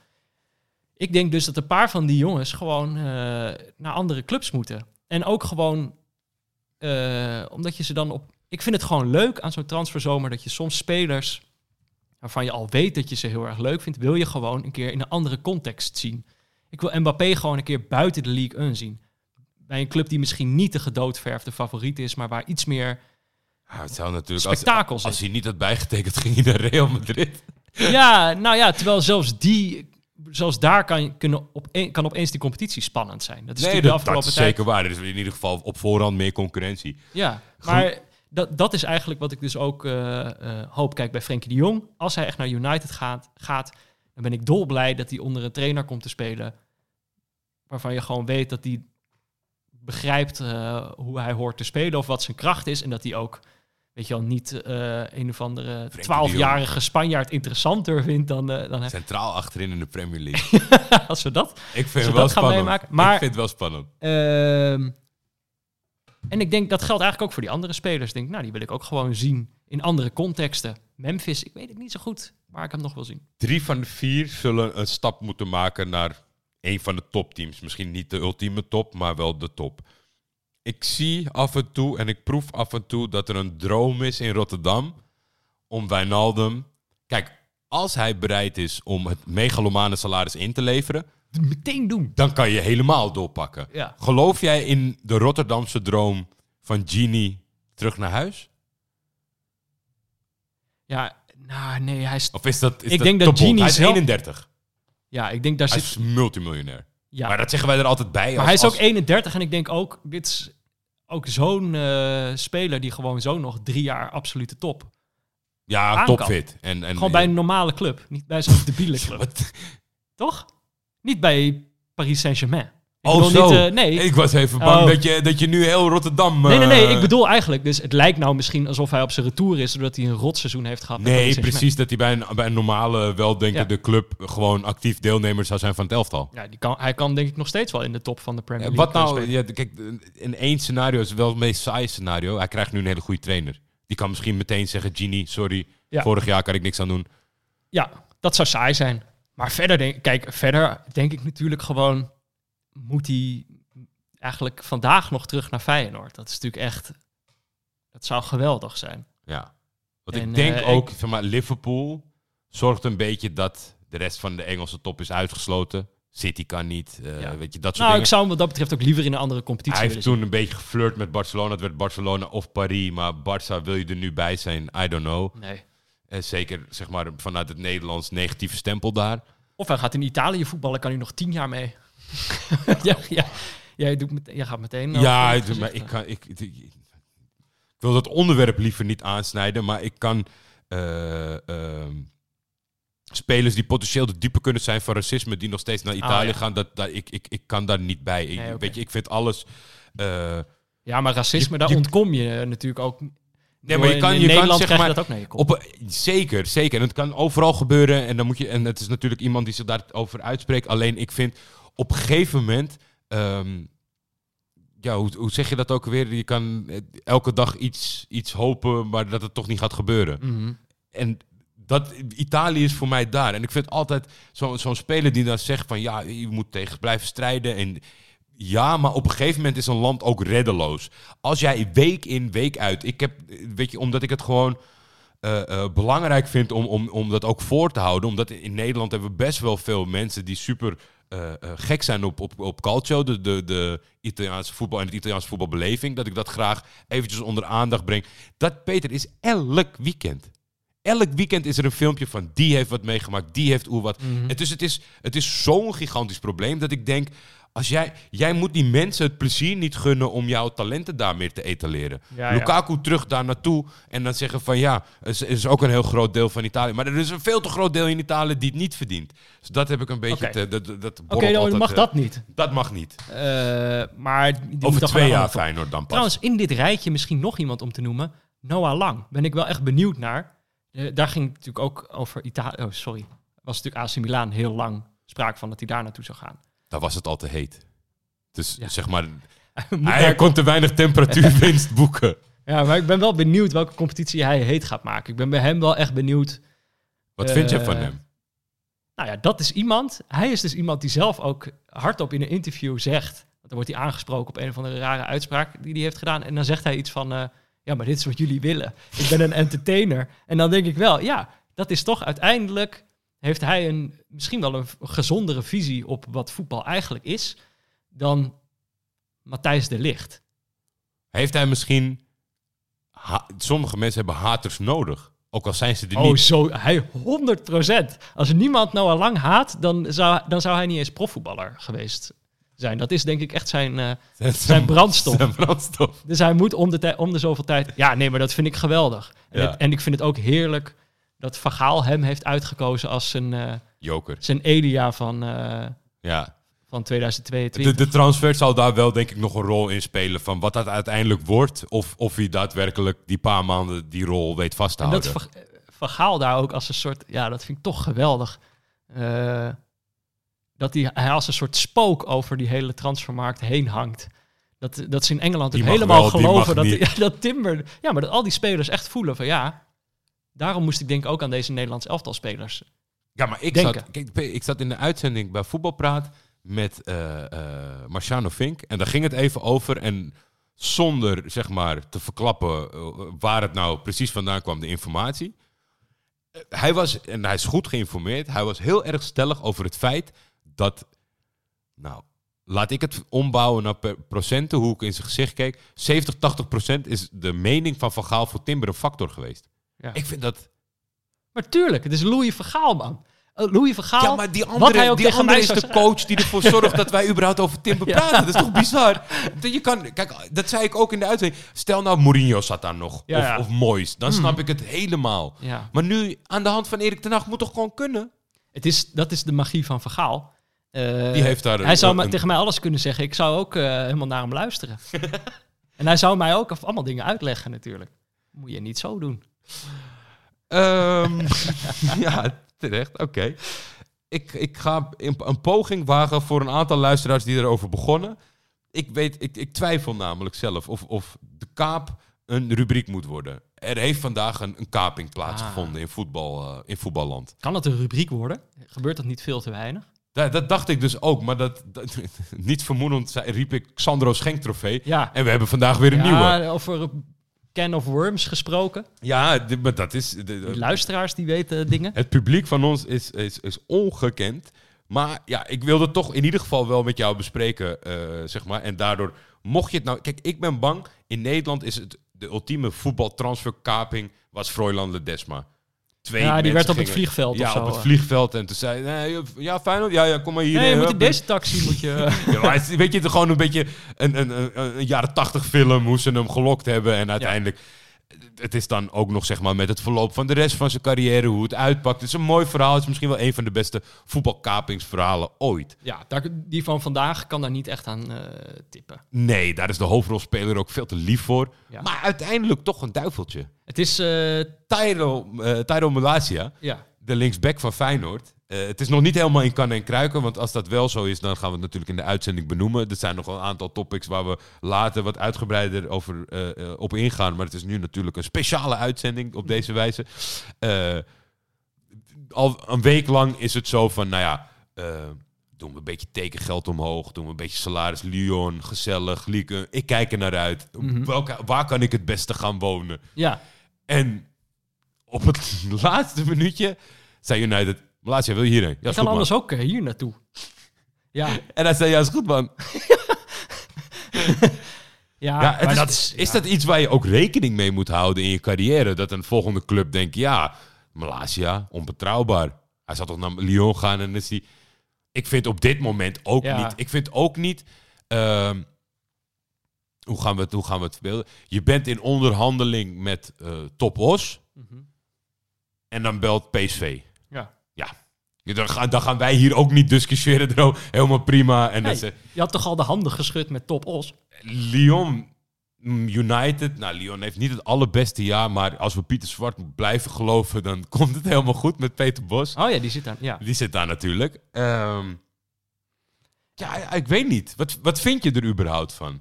ik denk dus dat een paar van die jongens gewoon eh, naar andere clubs moeten. En ook gewoon, eh, omdat je ze dan op... Ik vind het gewoon leuk aan zo'n transferzomer dat je soms spelers waarvan je al weet dat je ze heel erg leuk vindt, wil je gewoon een keer in een andere context zien. Ik wil Mbappé gewoon een keer buiten de League 1 zien. Bij een club die misschien niet de gedoodverfde favoriet is, maar waar iets meer Ja, het zou natuurlijk, als, spektakel zit. als hij niet had bijgetekend, ging hij naar Real Madrid. Ja, nou ja, terwijl zelfs die, zelfs daar kan, kunnen op, kan opeens die competitie spannend zijn. Dat is Nee, dat, is tijd. zeker waar. Er is in ieder geval op voorhand meer concurrentie. Ja, maar dat, dat is eigenlijk wat ik dus ook eh, eh, hoop. Kijk, bij Frenkie de Jong, als hij echt naar United gaat, gaat, dan ben ik dolblij dat hij onder een trainer komt te spelen. Waarvan je gewoon weet dat hij begrijpt eh, hoe hij hoort te spelen of wat zijn kracht is. En dat hij ook, weet je wel, niet eh, een of andere de 12-jarige Spanjaard interessanter vindt dan, eh, dan. Centraal achterin in de Premier League. als we dat Ik vind het wel dat gaan spannend. meemaken. Maar- Ik vind het wel spannend. Ehm, en ik denk dat geldt eigenlijk ook voor die andere spelers. Ik denk, nou, die wil ik ook gewoon zien in andere contexten. Memphis, ik weet het niet zo goed, maar ik hem nog wel zien. Drie van de vier zullen een stap moeten maken naar een van de topteams. Misschien niet de ultieme top, maar wel de top. Ik zie af en toe en ik proef af en toe dat er een droom is in Rotterdam om Wijnaldum... Kijk, als hij bereid is om het megalomane salaris in te leveren, Meteen doen. dan kan je helemaal doorpakken. Ja. Geloof jij in de Rotterdamse droom van Genie terug naar huis? Ja, nou nee, hij is... Of is dat, is Ik dat denk dat? Genie Hij is zelf- 31. Ja, ik denk daar Hij zit... is multimiljonair. Ja, Maar dat zeggen wij er altijd bij. maar als- hij is als- ook 31 en ik denk ook, dit is ook zo'n eh, speler die gewoon zo nog drie jaar absolute top. Ja, topfit. En, en, Gewoon bij een normale club, niet bij zo'n debiele club. Toch? Niet bij Paris Saint-Germain. Ik Oh, zo. niet, eh, nee, Ik was even bang Oh. dat, je, dat je nu heel Rotterdam... Nee, nee, nee. eh, Ik bedoel eigenlijk, dus het lijkt nou misschien alsof hij op zijn retour is, doordat hij een rotseizoen heeft gehad. Nee, precies. Dat hij bij een, bij een normale, weldenkende club gewoon actief deelnemer zou zijn van het elftal. Ja, die kan, hij kan denk ik nog steeds wel in de top van de Premier League wat nou, ja, kijk, in één scenario is wel het meest saaie scenario. Hij krijgt nu een hele goede trainer. Die kan misschien meteen zeggen, Genie, sorry, Ja. vorig jaar kan ik niks aan doen. Ja, dat zou saai zijn. Maar verder denk, kijk, verder denk ik natuurlijk gewoon, moet hij eigenlijk vandaag nog terug naar Feyenoord. Dat is natuurlijk echt, dat zou geweldig zijn. Ja. Want En, ik denk eh, ook, zeg maar, Liverpool zorgt een beetje dat de rest van de Engelse top is uitgesloten. City kan niet, eh, Ja. weet je, dat soort Nou, dingen. ik zou hem wat dat betreft ook liever in een andere competitie Hij heeft toen een beetje geflirt met Barcelona. Het werd Barcelona of Paris. Maar Barça, wil je er nu bij zijn? I don't know. Nee. En zeker zeg maar, vanuit het Nederlands negatieve stempel daar. Of hij gaat in Italië voetballen, kan hij nog tien jaar mee. ja, ja. Jij, doet jij gaat meteen... over ja, het het- maar ik, kan, ik, ik, ik wil dat onderwerp liever niet aansnijden. Maar ik kan eh, ehm, spelers die potentieel de dupe kunnen zijn van racisme... die nog steeds naar Italië ja. gaan, dat, dat, ik, ik, ik kan daar niet bij. Nee, weet je, ik vind alles... eh, Ja, maar racisme, Je- daar je- ontkom je natuurlijk ook. Nee, maar je kan, in je kan Nederland zeg krijg je maar, dat ook naar je kop. Op, zeker, zeker. En het kan overal gebeuren. En, dan moet je, en het is natuurlijk iemand die zich daarover uitspreekt. Alleen ik vind op een gegeven moment. ehm, ja, hoe, hoe zeg je dat ook weer? Je kan eh, elke dag iets, iets hopen, maar dat het toch niet gaat gebeuren. Mhm. En dat, Italië is voor mij daar. En ik vind altijd zo- zo'n speler die dan zegt van ja, je moet tegen blijven strijden. En ja, maar op een gegeven moment is een land ook reddeloos. Als jij week in, week uit. Ik heb, weet je, omdat ik het gewoon eh, eh, belangrijk vind om, om, om dat ook voor te houden. Omdat in Nederland hebben we best wel veel mensen die super eh, eh, gek zijn op, op, op calcio. De, de, de Italiaanse voetbal en de Italiaanse voetbalbeleving. Dat ik dat graag eventjes onder aandacht breng. Dat, Peter, is elk weekend. Elk weekend is er een filmpje van die heeft wat meegemaakt, die heeft oeh wat. Mhm. En dus het is, het is zo'n gigantisch probleem dat ik denk, Als jij, jij moet die mensen het plezier niet gunnen om jouw talenten daar meer te etaleren. Ja, ja. Lukaku terug daar naartoe en dan zeggen van ja, is, is ook een heel groot deel van Italië. Maar er is een veel te groot deel in Italië die het niet verdient. Dus dat heb ik een beetje... Te- dat, Oké, altijd, mag eh, dat niet. Dat mag niet. Eh, maar Over twee jaar Feyenoord dan pas. Trouwens, in dit rijtje misschien nog iemand om te noemen. Noah Lang. Ben ik wel echt benieuwd naar. Eh, daar ging het natuurlijk ook over Italië. Oh, sorry. Was natuurlijk AC Milan heel lang sprake van dat hij daar naartoe zou gaan. Daar was het al te heet. Dus Ja. zeg maar, hij kon te weinig temperatuurwinst boeken. Ja, maar ik ben wel benieuwd welke competitie hij heet gaat maken. Ik ben bij hem wel echt benieuwd. Wat vind je Eh, van hem? Nou ja, dat is iemand. Hij is dus iemand die zelf ook hardop in een interview zegt. Want dan wordt hij aangesproken op een of andere rare uitspraak die hij heeft gedaan. En dan zegt hij iets van: eh, Ja, maar dit is wat jullie willen. Ik ben een entertainer. En dan denk ik wel, ja, dat is toch uiteindelijk. Heeft hij een, misschien wel een gezondere visie op wat voetbal eigenlijk is. dan Matthijs de Licht. Heeft hij misschien... ha- sommige mensen hebben haters nodig. Ook al zijn ze er Oh, niet. zo, hij 100%. Als niemand nou al lang haat, dan zou, dan zou hij niet eens profvoetballer geweest zijn. Dat is denk ik echt zijn, eh, zijn brandstof. Zijn brandstof. Dus hij moet om de, om de zoveel tijd... Ja, nee, maar dat vind ik geweldig. En, Ja. het- en ik vind het ook heerlijk dat Van hem heeft uitgekozen als zijn, eh, Joker. zijn Elia van, eh, Ja. van De, 2022. de transfer zal daar wel denk ik nog een rol in spelen. Van wat dat uiteindelijk wordt. Of, of hij daadwerkelijk die paar maanden die rol weet vast te en dat houden. Van- Van Gaal daar ook als een soort... Ja, dat vind ik toch geweldig. Eh, dat hij, hij als een soort spook over die hele transfermarkt heen hangt. Dat, dat ze in Engeland Die ook helemaal wel, geloven dat, dat Timber... Ja, maar dat al die spelers echt voelen van ja... Daarom moest ik denk ook aan deze Nederlands elftal spelers. Ja, maar ik denken. zat, kijk, ik zat in de uitzending bij Voetbalpraat met eh eh Marciano Vink. En daar ging het even over. En zonder zeg maar te verklappen eh, waar het nou precies vandaan kwam, de informatie. Hij was, en hij is goed geïnformeerd, hij was heel erg stellig over het feit dat, nou, laat ik het ombouwen naar procenten, hoe ik in zijn gezicht keek. 70, 80 procent is de mening van Van Gaal voor Timber een factor geweest. Ja. Ik vind dat... Maar tuurlijk, het is Louis Vergaal, man. Eh, Louis Vergaal, Ja, maar die andere, die andere is de zeggen- coach die ervoor zorgt dat wij überhaupt over Timber Ja. praten. Dat is toch bizar? Dat Je kan, kijk, dat zei ik ook in de uitzending. Stel nou Mourinho zat daar nog. Ja, of, ja. of Moyes. Dan Mhm. snap ik het helemaal. Maar nu, aan de hand van Erik ten Hag, moet toch gewoon kunnen? Het is, dat is de magie van Vergaal. Eh, Die heeft daar hij zou een- me- tegen mij alles kunnen zeggen. Ik zou ook eh, helemaal naar hem luisteren. en hij zou mij ook allemaal dingen uitleggen natuurlijk. Moet je niet zo doen. Ehm, ja, terecht. Oké. Ik, ik ga een, poging wagen voor een aantal luisteraars die erover begonnen. Ik, weet, ik, ik twijfel namelijk zelf of, of de kaap een rubriek moet worden. Er heeft vandaag een, een kaping plaatsgevonden in, voetbal, eh, in voetballand. Kan dat een rubriek worden? Gebeurt dat niet veel te weinig? Dat, dat dacht ik dus ook, maar dat, dat, niet vermoedend zei, riep ik Sandro Schenk trofee. Ja. En we hebben vandaag weer een nieuwe. ja over een can of worms gesproken. Ja, dit- maar dat is... de- luisteraars die weten dingen. Het publiek van ons is, is, is ongekend. Maar ja, ik wilde toch in ieder geval wel met jou bespreken, eh, zeg maar. En daardoor, mocht je het nou... Kijk, ik ben bang. In Nederland is het de ultieme voetbaltransferkaping was Froilan Ledesma. Twee Ja, die werd op het vliegveld Ja, of zo. op het vliegveld. En toen zei nee, ja, Feyenoord, ja, ja, kom maar hier. Nee, je eh, moet in deze taxi moet je... Ja, maar het weet je, het is gewoon een beetje een, een, een, een jaren tachtig film, hoe ze hem gelokt hebben. En uiteindelijk, het is dan ook nog zeg maar met het verloop van de rest van zijn carrière, hoe het uitpakt. Het is een mooi verhaal. Het is misschien wel een van de beste voetbalkapingsverhalen ooit. ja, daar, die van vandaag kan daar niet echt aan eh, tippen. Nee, daar is de hoofdrolspeler ook veel te lief voor. Ja. Maar uiteindelijk toch een duiveltje. Het is... eh, Tyro, Tyro Malasia, ja, de linksback van Feyenoord. Eh, het is nog niet helemaal in kan en kruiken, want als dat wel zo is, dan gaan we het natuurlijk in de uitzending benoemen. Er zijn nog een aantal topics waar we later wat uitgebreider over eh, eh, op ingaan. Maar het is nu natuurlijk een speciale uitzending op deze wijze. Al een week lang is het zo van, nou ja, doen we een beetje tekengeld omhoog, doen we een beetje salaris Lyon, gezellig, Lieke. Ik kijk er naar uit. Mhm. Welke, waar kan ik het beste gaan wonen? ja. En op het laatste minuutje zei United, Malasia, wil je hierheen? Ja, ik kan goed, anders man. ook eh, hier naartoe. Ja, En hij zei, ja, is goed, man. ja, Ja, maar is, dat is... is ja. dat iets waar je ook rekening mee moet houden in je carrière? Dat een volgende club denkt, ja, Malasia, onbetrouwbaar. Hij zal toch naar Lyon gaan en is hij... ik vind op dit moment ook Ja. niet. Ik vind ook niet. ehm, hoe, gaan we het, hoe gaan we het verbeelden? Je bent in onderhandeling met eh Top Os. Mhm. En dan belt PSV. Dan gaan, dan gaan wij hier ook niet discussiëren. erover. Helemaal prima. En Nee, dat ze, je had toch al de handen geschud met Top Os? Lyon mm, United. Nou, Lyon heeft niet het allerbeste jaar. Maar als we Pieter Zwart blijven geloven, dan komt het helemaal goed met Peter Bos. Oh ja, die zit daar. Ja. Die zit daar natuurlijk. Ehm, ja, ik weet niet. Wat, wat vind je er überhaupt van?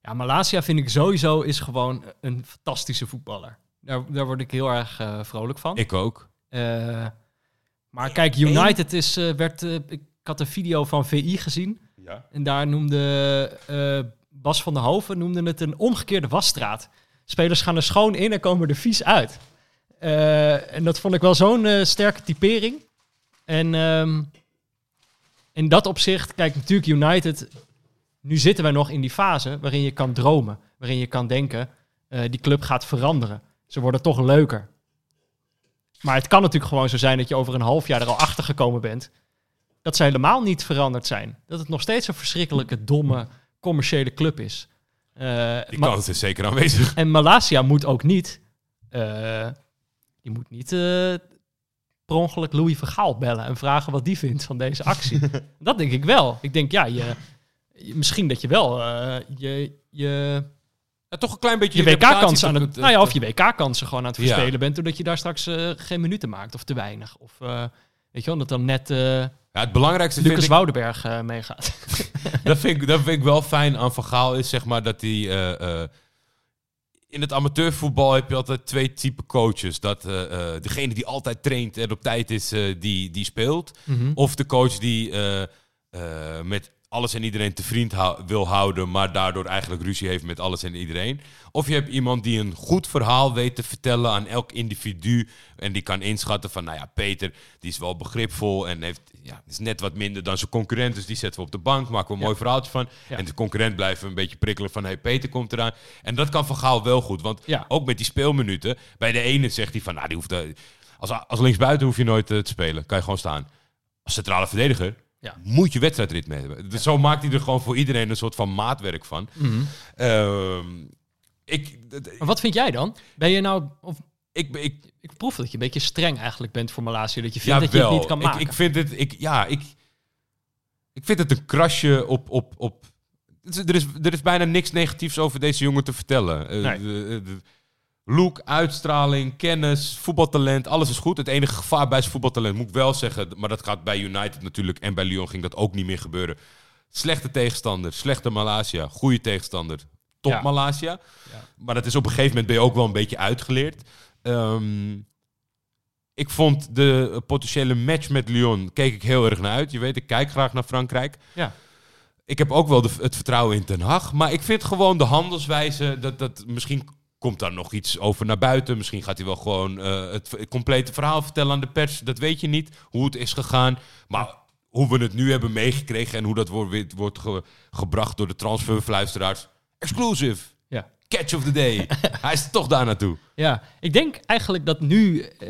ja, Malasia vind ik sowieso is gewoon een fantastische voetballer. Daar, daar word ik heel erg eh, vrolijk van. Ik ook. Eh, maar kijk, United is, eh, werd... eh, ik had een video van VI gezien. Ja. En daar noemde eh, Bas van der Hoven noemde het een omgekeerde wasstraat. Spelers gaan er schoon in en komen er vies uit. En dat vond ik wel zo'n sterke typering. En ehm, in dat opzicht, kijk, natuurlijk United... Nu zitten wij nog in die fase waarin je kan dromen. Waarin je kan denken, die club gaat veranderen. Ze worden toch leuker. Maar het kan natuurlijk gewoon zo zijn dat je over een half jaar er al achter gekomen bent dat ze helemaal niet veranderd zijn. Dat het nog steeds een verschrikkelijke, domme, commerciële club is. Eh, Die kans is zeker aanwezig. en Malasia moet ook niet... eh, die moet niet eh, per ongeluk Louis Vergaal bellen... en vragen wat die vindt van deze actie. dat denk ik wel. Ik denk, ja, je, je- misschien dat je wel eh, je, je, Ja, toch een klein beetje je WK-kansen aan het... te- Nou ja, of je WK-kansen gewoon aan het Ja. verspelen bent... doordat je daar straks eh, geen minuten maakt of te weinig. Of eh, weet je wel, dat dan net... eh, Ja, het belangrijkste vind Lucas ik, Woudenberg eh, meegaat. dat, vind ik, dat vind ik wel fijn aan Van Gaal, is zeg maar dat hij... eh, eh, in het amateurvoetbal heb je altijd twee typen coaches. Dat eh, eh, degene die altijd traint en op tijd is, eh, die, die speelt. Of de coach die eh, eh, met alles en iedereen te vriend hou- wil houden, maar daardoor eigenlijk ruzie heeft met alles en iedereen. Of je hebt iemand die een goed verhaal weet te vertellen aan elk individu. En die kan inschatten van, nou ja, Peter, die is wel begripvol en heeft, ja, is net wat minder dan zijn concurrent. Dus die zetten we op de bank, maken we een Ja. mooi verhaaltje van. Ja. En de concurrent blijven een beetje prikkelen van, hey, Peter komt eraan. En dat kan Van Gaal wel goed, want Ja. ook met die speelminuten. Bij de ene zegt hij van, nou, die hoeft, eh, als, als linksbuiten hoef je nooit eh, te spelen. Kan je gewoon staan. Als centrale verdediger Ja. moet je wedstrijdritme hebben. Dus zo maakt hij er gewoon voor iedereen een soort van maatwerk van. Ehm, ik, Maar wat vind jij dan? Ben je nou... Of, ik, ik, ik proef dat je een beetje streng eigenlijk bent voor Malasia. Dat je vindt dat je het niet kan Ik- maken. Ik, vind het, ik, ja, ik, ik vind het een krasje op, op, op. Er is, er is bijna niks negatiefs over deze jongen te vertellen. Eh, Nee. de- de- look, uitstraling, kennis, voetbaltalent, alles is goed. Het enige gevaar bij zijn voetbaltalent moet ik wel zeggen, maar dat gaat bij United natuurlijk en bij Lyon ging dat ook niet meer gebeuren. Slechte tegenstander, slechte Malasia, goede tegenstander, top Ja. Malasia. Ja. Maar dat is op een gegeven moment ben je ook wel een beetje uitgeleerd. Ehm, ik vond de potentiële match met Lyon, keek ik heel erg naar uit. Je weet, ik kijk graag naar Frankrijk. Ja. Ik heb ook wel de, het vertrouwen in Ten Hag. Maar ik vind gewoon de handelswijze, dat, dat misschien komt daar nog iets over naar buiten. Misschien gaat hij wel gewoon eh, het complete verhaal vertellen aan de pers. Dat weet je niet, hoe het is gegaan. Maar hoe we het nu hebben meegekregen en hoe dat wordt, wordt ge- gebracht door de transferfluisteraars. Exclusive. Ja. Catch of the day. hij is toch daar naartoe. Ja, ik denk eigenlijk dat nu eh,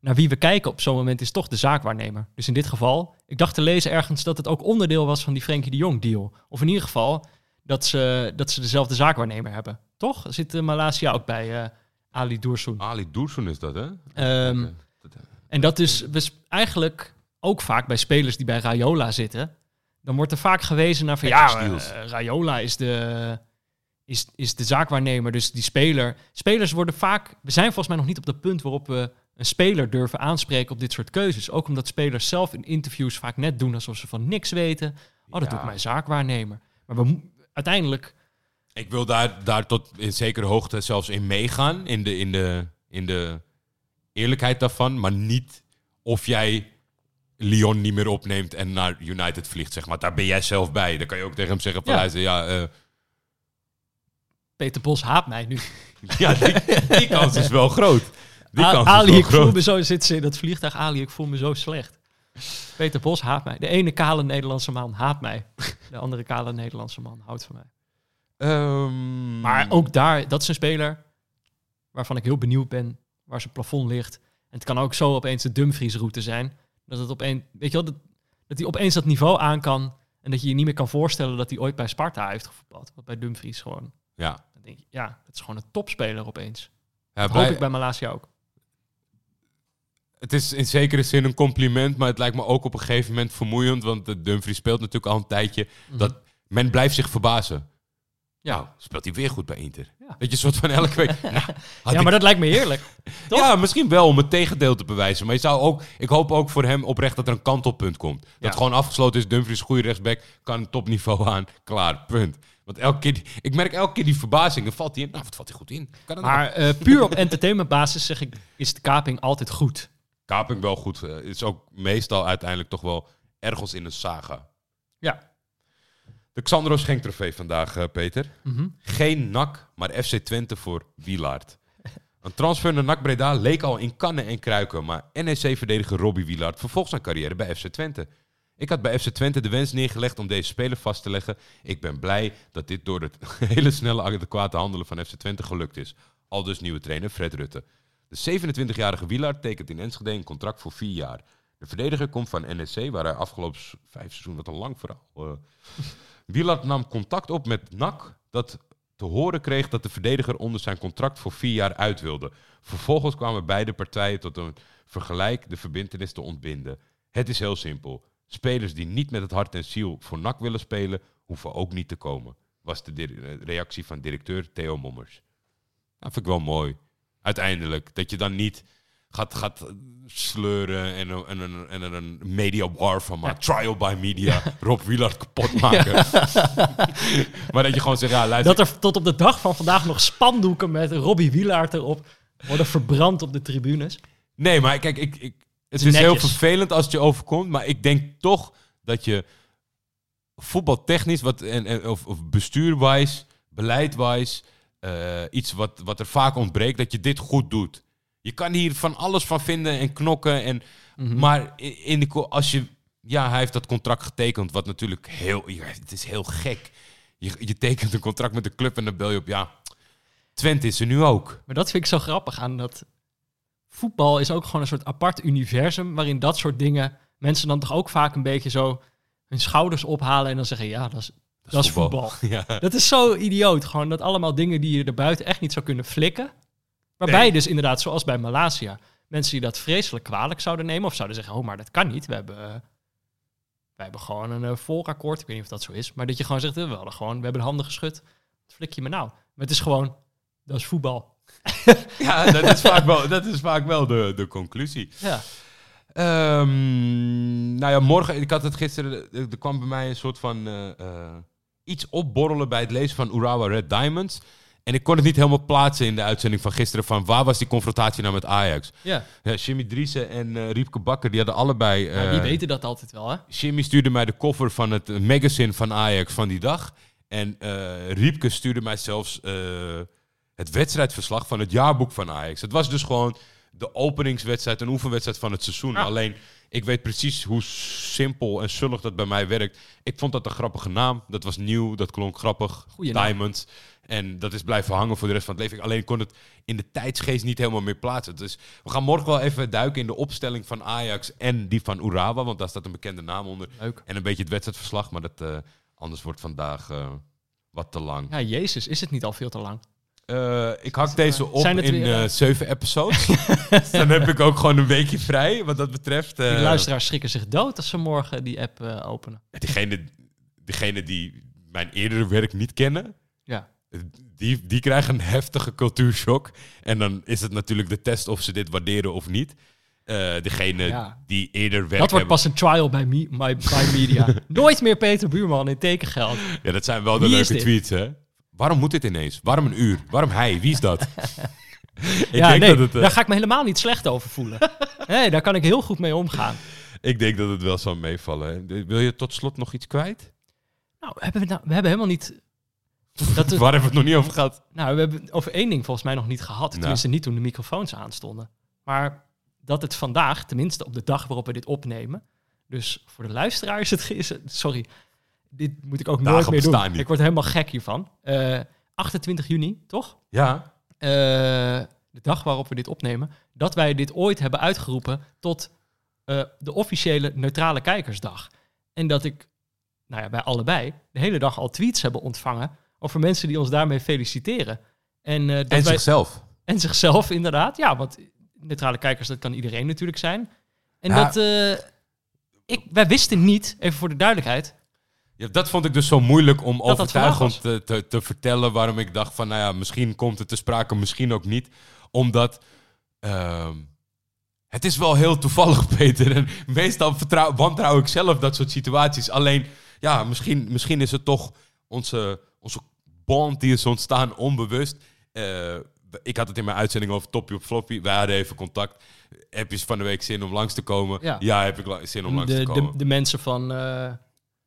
naar wie we kijken op zo'n moment is toch de zaakwaarnemer. Dus in dit geval, ik dacht te lezen ergens dat het ook onderdeel was van die Frenkie de Jong deal. Of in ieder geval dat ze, dat ze dezelfde zaakwaarnemer hebben. Toch? Zit uh, Malasia ook bij eh, Ali Doersoen. Ali Doersoen is dat, hè? Ehm, en dat is dus eigenlijk ook vaak bij spelers die bij Rayola zitten. Dan wordt er vaak gewezen naar van ja, eh, Rayola is de, is, is de zaakwaarnemer. Dus die speler. Spelers worden vaak. We zijn volgens mij nog niet op dat punt waarop we een speler durven aanspreken op dit soort keuzes. Ook omdat spelers zelf in interviews vaak net doen alsof ze van niks weten. Oh, dat Ja. doet mijn zaakwaarnemer. Maar we, uiteindelijk. Ik wil daar, daar tot in zekere hoogte zelfs in meegaan. In de, in, de, in de eerlijkheid daarvan. Maar niet of jij Lyon niet meer opneemt en naar United vliegt. Zeg maar. Daar ben jij zelf bij. Dan kan je ook tegen hem zeggen: van, Ja. luister, ja, eh, Peter Bos haat mij nu. ja die, die kans is wel groot. Die A- kans Ali, is wel ik voel me zo, zit ze in dat vliegtuig. Ali, ik voel me zo slecht. Peter Bos haat mij. De ene kale Nederlandse man haat mij. De andere kale Nederlandse man houdt van mij. Ehm, Maar ook daar, dat is een speler waarvan ik heel benieuwd ben waar zijn plafond ligt. En het kan ook zo opeens de Dumfries-route zijn. Dat het opeens, weet je wel, dat, dat hij opeens dat niveau aan kan. En dat je je niet meer kan voorstellen dat hij ooit bij Sparta heeft gevoetbald. Wat bij Dumfries gewoon. Ja. Dan denk je, ja, het is gewoon een topspeler opeens. Ja, Dat blij- hoop ik bij Malasia ook. Het is in zekere zin een compliment, maar het lijkt me ook op een gegeven moment vermoeiend. Want de Dumfries speelt natuurlijk al een tijdje. Dat men blijft zich verbazen. Ja. Nou, speelt hij weer goed bij Inter. Ja. Weet je, soort van elke week. Nou, ja, ik- maar dat lijkt me heerlijk. toch? Ja, misschien wel om het tegendeel te bewijzen. Maar je zou ook, ik hoop ook voor hem oprecht dat er een kantelpunt komt. Dat gewoon afgesloten is. Dumfries, goede rechtsback, kan topniveau aan. Klaar, punt. Want elke keer, ik merk elke keer die verbazing. Dan valt hij in. Nou, wat valt hij goed in? Kan Maar eh, puur op entertainmentbasis zeg ik, is de kaping altijd goed. Kaping wel goed. eh, is ook meestal uiteindelijk toch wel ergens in een saga. Ja. De Xandro Schenk trofee vandaag, eh, Peter. Mhm. Geen NAC, maar FC Twente voor Wielaard. Een transfer naar NAC Breda leek al in kannen en kruiken, maar NEC-verdediger Robbie Wielaard vervolgt zijn carrière bij FC Twente. Ik had bij FC Twente de wens neergelegd om deze speler vast te leggen. Ik ben blij dat dit door het hele snelle adequate handelen van FC Twente gelukt is. Al dus nieuwe trainer Fred Rutte. De 27-jarige Wielaard tekent in Enschede een contract voor vier jaar. De verdediger komt van NEC, waar hij afgelopen vijf seizoenen, wat een lang verhaal. eh Wielaard nam contact op met NAC, dat te horen kreeg dat de verdediger onder zijn contract voor vier jaar uit wilde. Vervolgens kwamen beide partijen tot een vergelijk de verbintenis te ontbinden. Het is heel simpel. Spelers die niet met het hart en ziel voor NAC willen spelen, hoeven ook niet te komen. Was de eh, reactie van directeur Theo Mommers. Dat vind ik wel mooi. Uiteindelijk. Dat je dan niet gaat, gaat sleuren en, een- en, een- en er een media war van maakt. Trial by media. Rob Wielard kapot maken. maar dat je gewoon zegt, ja luister. Dat er tot op de dag van vandaag nog spandoeken met Robbie Wielaert erop worden verbrand op de tribunes. Nee, maar kijk, ik, ik, het is heel vervelend als het je overkomt. Maar ik denk toch dat je voetbaltechnisch wat, en, en, of, of bestuurwijs, beleidwijs, eh, iets wat, wat er vaak ontbreekt, dat je dit goed doet. Je kan hier van alles van vinden en knokken. En, Mhm. Maar in de, als je, ja, hij heeft dat contract getekend, wat natuurlijk heel, het is heel gek. Je, je tekent een contract met de club en dan bel je op, ja, Twente is er nu ook. Maar dat vind ik zo grappig aan dat voetbal is ook gewoon een soort apart universum waarin dat soort dingen mensen dan toch ook vaak een beetje zo hun schouders ophalen en dan zeggen ja, dat is, dat is voetbal. Ja. Dat is zo idioot. Gewoon dat allemaal dingen die je er buiten echt niet zou kunnen flikken. Waarbij Nee. dus inderdaad, zoals bij Malasia, mensen die dat vreselijk kwalijk zouden nemen of zouden zeggen, oh, maar dat kan niet. We hebben, eh, wij hebben gewoon een volakkoord. Ik weet niet of dat zo is. Maar dat je gewoon zegt, eh, we, hadden gewoon, we hebben de handen geschud. Wat flik je me nou? Maar het is gewoon, dat is voetbal. Ja, dat is vaak wel, dat is vaak wel de, de conclusie. Ja. Ehm, nou ja, morgen, ik had het gisteren, er, kwam bij mij een soort van iets opborrelen bij het lezen van Urawa Red Diamonds. En ik kon het niet helemaal plaatsen in de uitzending van gisteren van waar was die confrontatie nou met Ajax. Ja, Ja, Jimmy Driessen en eh Riepke Bakker, die hadden allebei... maar die eh, weten dat altijd wel, hè? Jimmy stuurde mij de cover van het magazine van Ajax van die dag. En eh Riepke stuurde mij zelfs het wedstrijdverslag van het jaarboek van Ajax. Het was dus gewoon de openingswedstrijd, een oefenwedstrijd van het seizoen. Ja. Alleen, ik weet precies hoe simpel en zullig dat bij mij werkt. Ik vond dat een grappige naam. Dat was nieuw, dat klonk grappig. Goeie naam. Diamond. En dat is blijven hangen voor de rest van het leven. Alleen ik kon het in de tijdsgeest niet helemaal meer plaatsen. Dus we gaan morgen wel even duiken in de opstelling van Ajax en die van Urawa. Want daar staat een bekende naam onder. Leuk. En een beetje het wedstrijdverslag, maar dat, eh, anders wordt vandaag eh, wat te lang. Ja, jezus, is het niet al veel te lang? Eh, ik hak deze op in eh, eh, zeven episodes. Dan heb ik ook gewoon een weekje vrij, wat dat betreft. Die eh, luisteraars schrikken zich dood als ze morgen die app openen. diegene, diegene die mijn eerdere werk niet kennen, Ja. die, die krijgen een heftige cultuurshock. En dan is het natuurlijk de test of ze dit waarderen of niet. Degene Ja. die eerder werk Dat wordt hebben... pas een trial bij, me, by media. Nooit meer Peter Buurman in tekengeld. Ja, dat zijn wel de Wie leuke tweets, hè? Waarom moet dit ineens? Waarom een uur? Waarom hij? Wie is dat? ik, ja, denk nee, dat het, eh, daar ga ik me helemaal niet slecht over voelen. Nee, daar kan ik heel goed mee omgaan. ik denk dat het wel zal meevallen. hè. Wil je tot slot nog iets kwijt? Nou, hebben we, nou, we hebben helemaal niet... Dat het- Waar hebben we het nog niet over gehad? nou, we hebben over één ding volgens mij nog niet gehad. Nou. Tenminste, niet toen de microfoons aanstonden. Maar dat het vandaag, tenminste op de dag waarop we dit opnemen... Dus voor de luisteraar is het... is Sorry, dit moet ik ook Dagen nooit meer doen. niet. Ik word helemaal gek hiervan. Eh 28 juni, toch? Ja. eh, de dag waarop we dit opnemen, dat wij dit ooit hebben uitgeroepen tot eh, de officiële neutrale kijkersdag. En dat ik, nou ja, bij allebei, de hele dag al tweets hebben ontvangen over mensen die ons daarmee feliciteren. En, dat En wij- zichzelf. en zichzelf inderdaad. Ja, want neutrale kijkers, dat kan iedereen natuurlijk zijn. En Ja. dat, ik, wij wisten niet, even voor de duidelijkheid, Ja, dat vond ik dus zo moeilijk om dat overtuigend te, te, te vertellen waarom ik dacht van, nou ja, misschien komt het te sprake, misschien ook niet. Omdat ehm, het is wel heel toevallig, Peter. En meestal vertrouw, wantrouw ik zelf dat soort situaties. Alleen, ja, misschien, misschien is het toch onze, onze bond die is ontstaan onbewust. Eh, ik had het in mijn uitzending over Toppie op Floppy. Wij hadden even contact. Heb je van de week zin om langs te komen? Ja. heb ik zin om langs de, te de, komen. de mensen van eh,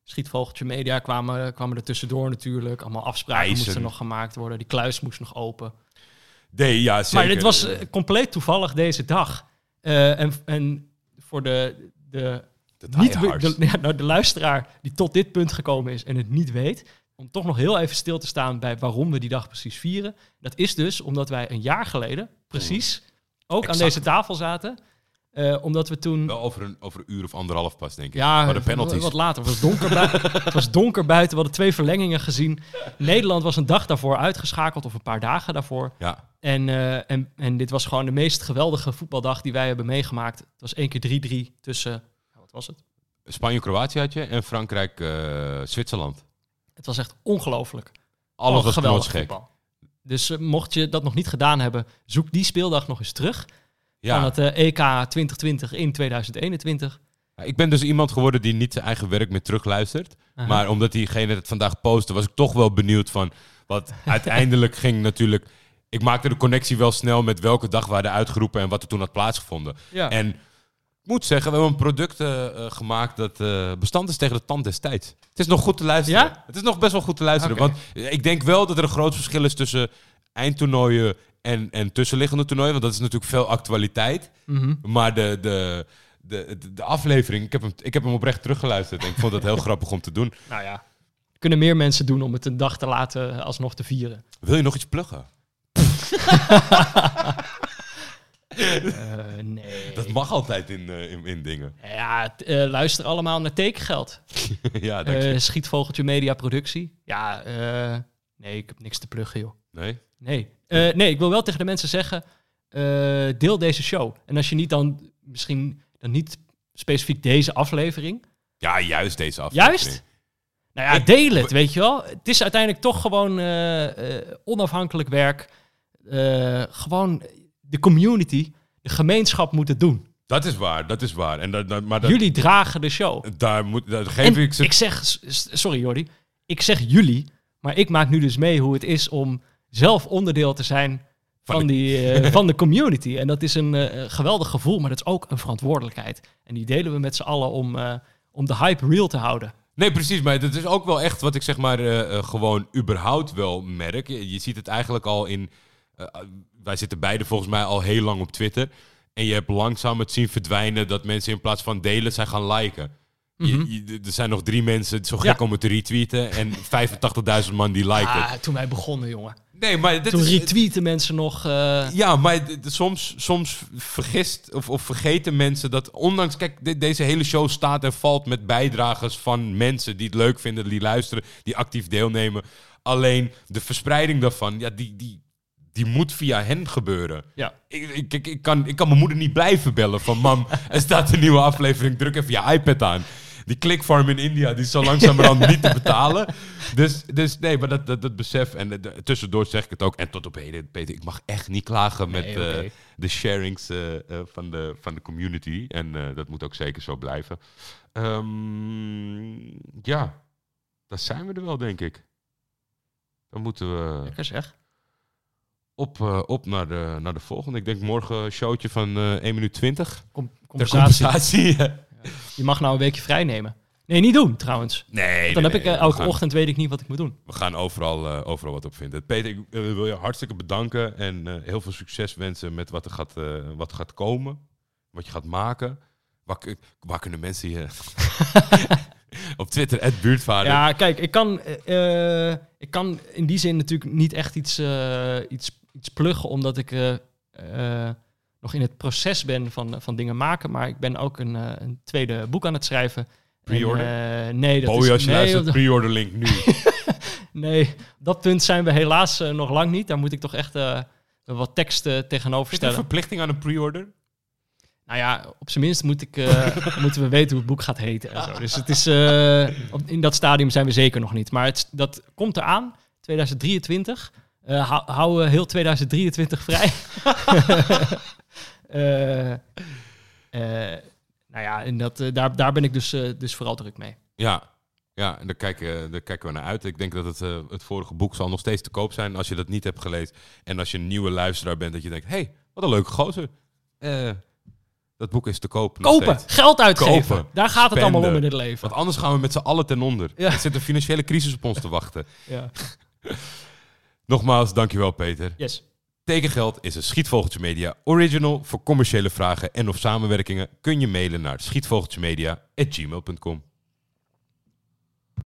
Schietvogeltje Media kwamen, kwamen er tussendoor natuurlijk. Allemaal afspraken moesten nog gemaakt worden. Die kluis moest nog open. nee, ja, zeker. Maar dit was eh, compleet toevallig deze dag. Eh, en, en voor de, de, De niet, de, ja, nou, de luisteraar die tot dit punt gekomen is en het niet weet... om toch nog heel even stil te staan bij waarom we die dag precies vieren. Dat is dus omdat wij een jaar geleden precies ook aan deze tafel zaten. Eh, omdat we toen... Wel over een, over een uur of anderhalf pas, denk ik. Ja, Maar de penalties. wat later. Het was donker, bui- het was donker buiten. We hadden twee verlengingen gezien. Nederland was een dag daarvoor uitgeschakeld, of een paar dagen daarvoor. Ja, En, eh, en, en dit was gewoon de meest geweldige voetbaldag die wij hebben meegemaakt. Het was één keer 3-3 tussen... nou, Wat was het? Spanje-Kroatië had je en Frankrijk-Zwitserland. Het was echt ongelooflijk. Alles was geweldig voetbal. Dus eh, mocht je dat nog niet gedaan hebben, zoek die speeldag nog eens terug. Van het eh, EK 2020 in 2021. Ja, ik ben dus iemand geworden die niet zijn eigen werk meer terugluistert. Aha. Maar omdat diegene het vandaag postte, was ik toch wel benieuwd van... Wat uiteindelijk ging natuurlijk... Ik maakte de connectie wel snel met welke dag we hadden uitgeroepen en wat er toen had plaatsgevonden. ja. En ik moet zeggen, we hebben een product eh, eh, gemaakt dat bestand is tegen de tand des tijds. Het is nog goed te luisteren. Ja? Het is nog best wel goed te luisteren. Want ik denk wel dat er een groot verschil is tussen eindtoernooien en, en tussenliggende toernooien. Want dat is natuurlijk veel actualiteit. Mhm. Maar de, de, de, de, de aflevering, ik heb, hem, ik heb hem oprecht teruggeluisterd. En ik vond het heel grappig om te doen. Nou ja, kunnen meer mensen doen om het een dag te laten alsnog te vieren. Wil je nog iets pluggen? Eh, nee. Dat mag altijd in, eh, in, in dingen. Ja, eh, luister allemaal naar tekengeld. ja, dank je. Schietvogeltje Media Productie. Ja, nee, ik heb niks te pluggen, joh. Nee? Nee. Eh, nee, ik wil wel tegen de mensen zeggen, eh, deel deze show. En als je niet dan, misschien dan niet specifiek deze aflevering. Ja, juist deze aflevering. Juist? Nou ja, deel het, weet je wel. Het is uiteindelijk toch gewoon eh, onafhankelijk werk. Gewoon de community, de gemeenschap moet het doen. Dat is waar, dat is waar. En dat, dat, maar dat, Jullie dragen de show. daar, moet, geef En ik ze... ik zeg, sorry Jordi, ik zeg jullie, maar ik maak nu dus mee hoe het is om zelf onderdeel te zijn Van die, eh, van de community. En dat is een eh, geweldig gevoel, maar dat is ook een verantwoordelijkheid. En die delen we met z'n allen om, eh, om de hype real te houden. Nee, precies. Maar dat is ook wel echt wat ik zeg maar gewoon überhaupt wel merk. Je, je ziet het eigenlijk al in... wij zitten beide volgens mij al heel lang op Twitter. En je hebt langzaam het zien verdwijnen dat mensen in plaats van delen zijn gaan liken. Je- Mhm. je- er zijn nog drie mensen zo Ja. gek om het te retweeten en 85.000 man die liken. Ah, toen wij begonnen, jongen. Nee, maar dit Toen is, retweeten mensen nog... eh, Ja, maar soms, soms vergist of, of vergeten mensen dat ondanks... Kijk, de- deze hele show staat en valt met bijdragers van mensen die het leuk vinden, die luisteren, die actief deelnemen. Alleen de verspreiding daarvan, ja, die, die, die moet via hen gebeuren. ja. Ik, ik, ik, ik kan, ik kan mijn moeder niet blijven bellen van... Mam, er staat een nieuwe aflevering, druk even je iPad aan. Die clickfarm in India, die is zo langzamerhand niet te betalen. Dus, dus nee, maar dat, dat, dat besef. En de- tussendoor zeg ik het ook. En tot op heden, Peter, ik mag echt niet klagen met Nee, eh, de sharings eh, eh, van, de, van de community. En dat moet ook zeker zo blijven. Ehm, ja, daar zijn we er wel, denk ik. Dan moeten we Lekker zeg. op, op naar, de, naar de volgende. Ik denk morgen een showtje van eh 1 minuut 20. Com compensatie. compensatie. Je mag nou een weekje vrij nemen. Nee, niet doen trouwens. nee, Dan nee, heb ik nee, eh, elke gaan, ochtend weet ik niet wat ik moet doen. We gaan overal, eh, overal wat op vinden. Peter, ik eh, wil je hartstikke bedanken. En heel veel succes wensen met wat er gaat, wat gaat komen. Wat je gaat maken. Waar, waar kunnen mensen je... op Twitter, het buurtvader. Ja, kijk, ik kan, ik kan in die zin natuurlijk niet echt iets, iets, iets pluggen, omdat ik nog in het proces ben van, van dingen maken. Maar ik ben ook een, eh, een tweede boek aan het schrijven. En, Pre-order? eh, nee, dat Boy, is, als je nee, luistert, pre-order link nu. nee, dat punt zijn we helaas eh, nog lang niet. Daar moet ik toch echt eh, wat teksten tegenover Is er een stellen. verplichting aan een pre-order? Nou ja, op zijn minst moet ik, eh, moeten we weten hoe het boek gaat heten. En zo. Dus het is, eh, op- in dat stadium zijn we zeker nog niet. Maar het, dat komt eraan, 2023. Eh hou, hou eh, heel 2023 vrij. Eh, eh, nou ja, en dat, eh, daar, daar ben ik dus, dus vooral druk mee. Ja, ja en daar kijken, daar kijken we naar uit. Ik denk dat het, het vorige boek zal nog steeds te koop zijn als je dat niet hebt gelezen. En als je een nieuwe luisteraar bent, dat je denkt, hey, wat een leuke gozer. Eh, dat boek is te koop. Kopen, geld uitgeven. Kopen, daar gaat het allemaal om in het leven. Want anders gaan we met z'n allen ten onder. Ja. Er zit een financiële crisis op ons te wachten. Ja. Nogmaals, dankjewel Peter. Yes. Tekengeld is een Schietvogeltje Media original. Voor commerciële vragen en of samenwerkingen kun je mailen naar schietvogeltjemedia.gmail.com.